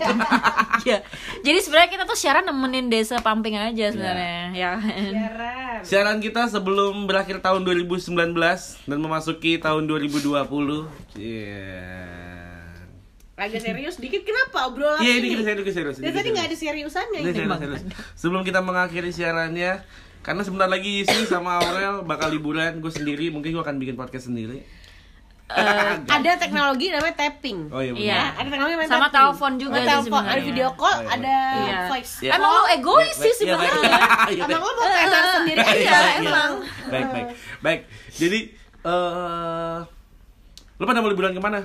Speaker 3: ya jadi sebenarnya kita tuh siaran nemenin desa Pamping aja sebenarnya ya
Speaker 2: Siaran.
Speaker 1: Siaran kita sebelum berakhir tahun 2019 dan memasuki tahun 2020. Iya.
Speaker 2: agak serius dikit kenapa obrolan
Speaker 1: Iya, ini kita serius, kita serius.
Speaker 2: Tadi nggak ada seriusannya
Speaker 1: Ini
Speaker 2: ini
Speaker 1: serius, serius. Sebelum kita mengakhiri siarannya, karena sebentar lagi isi sama Aurel bakal liburan, gue sendiri, mungkin gue akan bikin podcast sendiri.
Speaker 2: ada teknologi namanya tapping.
Speaker 1: Oh iya benar.
Speaker 3: Iya.
Speaker 2: ada teknologi namanya
Speaker 3: Sama
Speaker 2: tapping.
Speaker 3: telepon juga sih
Speaker 2: telepon ada video call
Speaker 1: Oh, iya.
Speaker 2: ada
Speaker 3: Iya.
Speaker 2: voice
Speaker 1: Iya.
Speaker 3: emang lu egois
Speaker 1: Iya,
Speaker 3: sih
Speaker 1: iya,
Speaker 3: sebenarnya.
Speaker 2: emang lo mau kayak sendiri aja
Speaker 3: emang.
Speaker 1: Baik baik. Baik. Jadi eh lo pada mau liburan ke mana?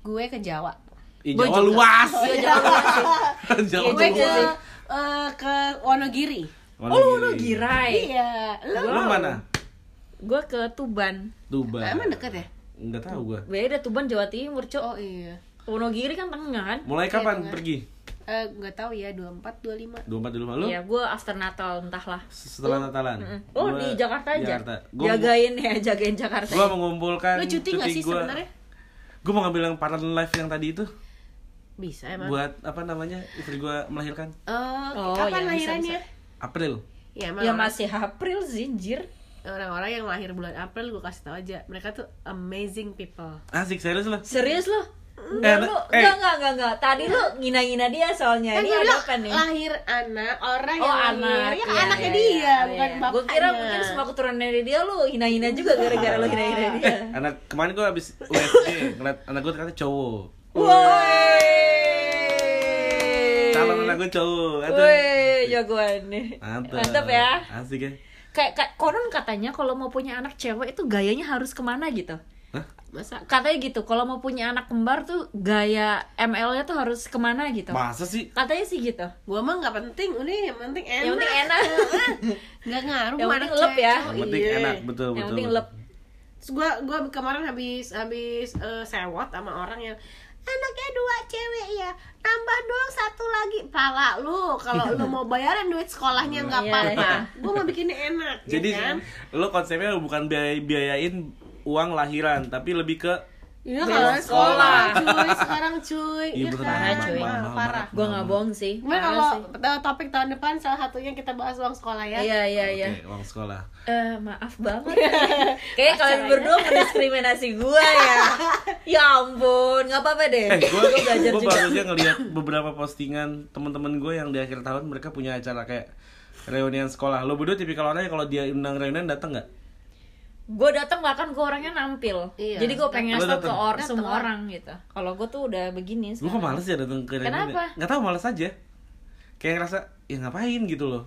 Speaker 2: Gue ke Jawa.
Speaker 1: Ih, Jawa luas.
Speaker 3: Iya, Jawa. Luas sih.
Speaker 1: Jawa
Speaker 2: gue ke eh, ke Wonogiri
Speaker 3: Oh, lu lu girai.
Speaker 2: iya.
Speaker 1: Lo
Speaker 2: lo
Speaker 1: mana?
Speaker 3: Gue ke Tuban.
Speaker 1: Tuban.
Speaker 2: Emang deket ya?
Speaker 1: Nggak tahu gua.
Speaker 3: Beda Tuban Jawa Timur, Cok.
Speaker 2: oh iya.
Speaker 3: Wonogiri kan tengah kan?
Speaker 1: mulai
Speaker 2: Iya,
Speaker 1: kapan
Speaker 2: tengah.
Speaker 1: pergi?
Speaker 2: Eh, nggak tahu ya 24 25
Speaker 1: dua empat dulu lo
Speaker 3: Iya, gue after Natal entahlah.
Speaker 1: setelah Natalan?
Speaker 3: Oh,
Speaker 1: Gua-
Speaker 3: di Jakarta aja.
Speaker 1: Jakarta. Gua,
Speaker 3: Jagain ya, jagain Jakarta.
Speaker 1: gua mengumpulkan
Speaker 2: lo cuti nggak sih
Speaker 1: gua.
Speaker 2: sebenarnya?
Speaker 1: Gua mau ngambil yang parallel life yang tadi itu.
Speaker 2: Bisa emang.
Speaker 1: Buat apa namanya istri gua melahirkan.
Speaker 2: Eh,
Speaker 3: Oh,
Speaker 2: kapan
Speaker 3: ya, bisa,
Speaker 2: lahirannya
Speaker 1: April
Speaker 2: ya emang
Speaker 3: Ya
Speaker 2: orang-
Speaker 3: masih April sih, anjir.
Speaker 2: orang-orang yang lahir bulan April gue kasih tau aja mereka tuh amazing people
Speaker 1: asik serius lo
Speaker 3: Serius lu?
Speaker 1: Eh,
Speaker 3: Enggak, lu,
Speaker 1: eh.
Speaker 3: enggak, enggak, enggak, enggak. Tadi lu ngina-ngina dia soalnya.
Speaker 2: kan
Speaker 3: Ini
Speaker 2: gue
Speaker 3: ada apa nih?
Speaker 2: lahir anak orang
Speaker 3: Oh,
Speaker 2: yang
Speaker 3: anak.
Speaker 2: lahir ya
Speaker 3: Iya,
Speaker 2: anaknya
Speaker 3: iya,
Speaker 2: dia
Speaker 3: iya.
Speaker 2: bukan
Speaker 3: Iya.
Speaker 2: bapaknya
Speaker 3: Gue kira mungkin semua keturunan dari dia lu hina-hina juga gara-gara lu hina-hina dia.
Speaker 1: anak kemarin gua habis USG ngeliat anak gua ternyata cowok
Speaker 3: Woi.
Speaker 1: Gua cowok.
Speaker 3: Woi, jagoan nih.
Speaker 1: mantap
Speaker 3: Mantap ya.
Speaker 1: asik ya
Speaker 3: Kayak, kayak konon katanya kalau mau punya anak cewek itu gayanya harus ke mana gitu.
Speaker 1: Hah?
Speaker 2: masa
Speaker 3: Katanya gitu, kalau mau punya anak kembar tuh gaya ML-nya tuh harus ke mana gitu.
Speaker 1: masa sih
Speaker 3: Katanya sih gitu.
Speaker 2: gue mah nggak penting udah yang penting enak
Speaker 3: Yang penting enak.
Speaker 2: nggak ngaruh
Speaker 3: Yang
Speaker 2: mana
Speaker 3: penting lep ya.
Speaker 1: yang penting
Speaker 2: iya.
Speaker 1: enak betul
Speaker 3: Yang
Speaker 1: betul
Speaker 3: penting
Speaker 1: betul.
Speaker 3: lep.
Speaker 2: Terus gue gua kemarin habis habis eh, sewot sama orang yang anaknya dua cewek ya tambah doang satu lagi pala lu kalau lu mau bayaran duit sekolahnya nggak
Speaker 3: Iya,
Speaker 2: apa-apa
Speaker 3: iya.
Speaker 2: gue mau bikinnya enak ya
Speaker 1: jadi
Speaker 2: kan?
Speaker 1: lo konsepnya bukan biaya biayain uang lahiran tapi lebih ke
Speaker 2: Iya kalau sekolah
Speaker 3: sekolah.
Speaker 2: cuy sekarang cuy
Speaker 1: Iya,
Speaker 2: Iya
Speaker 1: bener,
Speaker 2: kan?
Speaker 3: Parah, cuy.
Speaker 2: Parah.
Speaker 3: Gua nggak bohong sih. Parah
Speaker 2: kalau
Speaker 3: sih.
Speaker 2: topik tahun depan salah satunya kita bahas uang sekolah ya
Speaker 3: Iya iya iya.
Speaker 1: Oke, uang sekolah
Speaker 3: Eh maaf banget. Kayak kalian berdua mendiskriminasi gua ya. Ya ampun, nggak apa-apa deh.
Speaker 1: eh gue
Speaker 3: Gua belajar
Speaker 1: gue
Speaker 3: juga.
Speaker 1: baru aja ngeliat beberapa postingan teman-teman gue yang di akhir tahun mereka punya acara kayak reunian sekolah lo berdua tipikal orang yang kalau dia undang reunian datang nggak
Speaker 3: Gue datang bahkan gue orangnya nampil.
Speaker 2: Iya.
Speaker 3: Jadi gue pengen ngasih tau ke or,
Speaker 2: Datang.
Speaker 3: semua orang gitu. Kalau gue tuh udah begini.
Speaker 1: gue kok males ya datang ke
Speaker 3: Kenapa?
Speaker 1: nggak tahu males aja. Kayak ngerasa ya ngapain? gitu loh.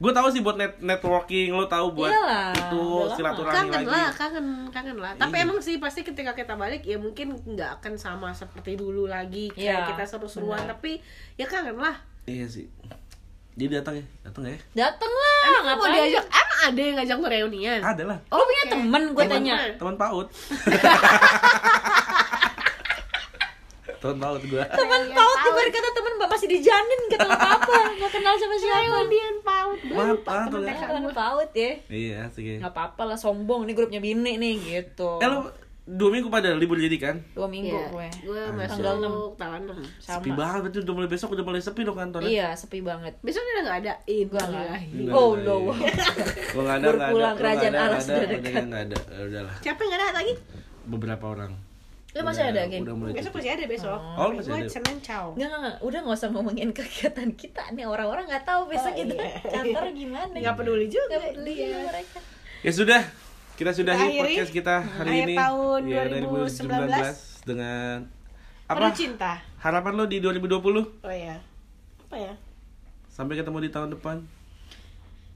Speaker 1: Gue tahu sih buat net networking lo tahu buat
Speaker 3: Iyalah,
Speaker 1: itu silaturahmi
Speaker 2: kangen
Speaker 1: lagi.
Speaker 2: lah kangen kangen lah. Tapi
Speaker 1: Iya.
Speaker 2: emang sih pasti ketika kita balik ya mungkin nggak akan sama seperti dulu lagi. Kayak
Speaker 3: Iya,
Speaker 2: kita seru-seruan tapi ya kangen lah.
Speaker 1: Iya sih dia datang ya datang ya
Speaker 3: Dateng lah.
Speaker 2: emang mau
Speaker 3: ngapain?
Speaker 2: diajak emang ada yang ngajak gue reunian
Speaker 1: ada lah
Speaker 3: Lu punya
Speaker 2: Oke.
Speaker 3: temen gue
Speaker 2: Temen
Speaker 3: tanya.
Speaker 2: gue.
Speaker 1: teman paut teman paut gue
Speaker 3: Temen
Speaker 2: Iya,
Speaker 3: paut ibarat kata temen masih dijanin gak tahu apa-apa, nggak kenal sama siapa.
Speaker 2: reunian paut gue lupa temen
Speaker 3: Temen paut ya.
Speaker 1: iya ya
Speaker 3: Nggak apa-apa lah sombong nih grupnya bini nih gitu.
Speaker 1: eh lo dua minggu pada libur jadi kan
Speaker 3: Dua minggu
Speaker 2: Iya,
Speaker 3: gue.
Speaker 2: gue masuk
Speaker 3: Tanggal enam.
Speaker 2: tanggal 6
Speaker 3: Sama.
Speaker 1: sepi banget berarti udah mulai besok udah mulai sepi dong kantornya
Speaker 3: Iya, sepi banget.
Speaker 2: besok udah nggak ada
Speaker 3: Gua nggak.
Speaker 2: Innalillahi.
Speaker 1: Enggak,
Speaker 3: Oh,
Speaker 1: enggak,
Speaker 3: no.
Speaker 1: iya. Gua nggak ada, nggak ada.
Speaker 3: Berpulang kerajaan
Speaker 1: nggak ada,
Speaker 3: Allah
Speaker 1: nggak ada, nggak. Ya udahlah.
Speaker 2: siapa yang nggak ada lagi
Speaker 1: Beberapa orang.
Speaker 3: Lu masih
Speaker 1: Udah-
Speaker 3: ada, Gen?
Speaker 1: Udah mulai
Speaker 2: besok masih ada besok
Speaker 1: Oh, masih
Speaker 2: gue
Speaker 1: ada.
Speaker 2: senin caw
Speaker 3: Enggak, enggak, enggak. Udah nggak usah ngomongin kegiatan kita nih orang-orang nggak tahu besok
Speaker 2: Oh,
Speaker 3: kita
Speaker 2: iya.
Speaker 3: kantor gimana.
Speaker 2: nggak peduli juga
Speaker 3: Nggak peduli juga mereka.
Speaker 1: Ya sudah. Kita sudahi
Speaker 2: Akhiri.
Speaker 1: podcast kita hari
Speaker 2: Akhir
Speaker 1: ini.
Speaker 2: tahun
Speaker 1: Ya,
Speaker 2: 2019
Speaker 1: dengan
Speaker 2: Penuh
Speaker 1: apa?
Speaker 2: cinta
Speaker 1: Harapan lo di 2020
Speaker 2: oh ya apa ya
Speaker 1: sampai ketemu di tahun depan.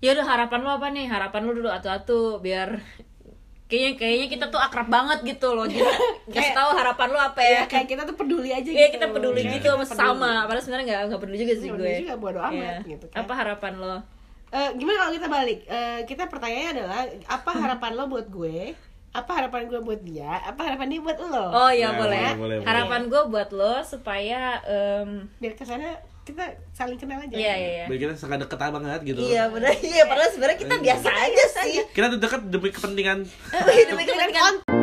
Speaker 3: Ya udah harapan lu apa nih? Harapan lu dulu atu-atu biar kayaknya kayaknya kita tuh akrab banget gitu loh. Jadi kasih tahu harapan lu apa ya.
Speaker 2: ya kayak kita tuh peduli aja
Speaker 3: Iya
Speaker 2: gitu
Speaker 3: kita peduli
Speaker 1: Iya.
Speaker 3: gitu sama sama. Padahal sebenarnya nggak nggak peduli juga sih
Speaker 2: Nggak
Speaker 3: gue.
Speaker 2: peduli juga, bodo amat
Speaker 3: Iya.
Speaker 2: gitu kan.
Speaker 3: Apa harapan lo?
Speaker 2: Eh, gimana kalau kita balik Eh, kita pertanyaannya adalah apa harapan lo buat gue apa harapan gue buat dia apa harapan dia buat lo
Speaker 3: Oh iya
Speaker 1: Ya,
Speaker 3: boleh.
Speaker 1: boleh, boleh, boleh.
Speaker 3: Harapan gue buat lo supaya em,
Speaker 2: biar ke sana kita saling kenal aja
Speaker 3: iya iya iya.
Speaker 1: Biar kita sangat deket banget gitu.
Speaker 3: Iya benar. Iya padahal sebenarnya kita biasa aja sih.
Speaker 1: Kita tuh dekat demi kepentingan
Speaker 3: Demi kepentingan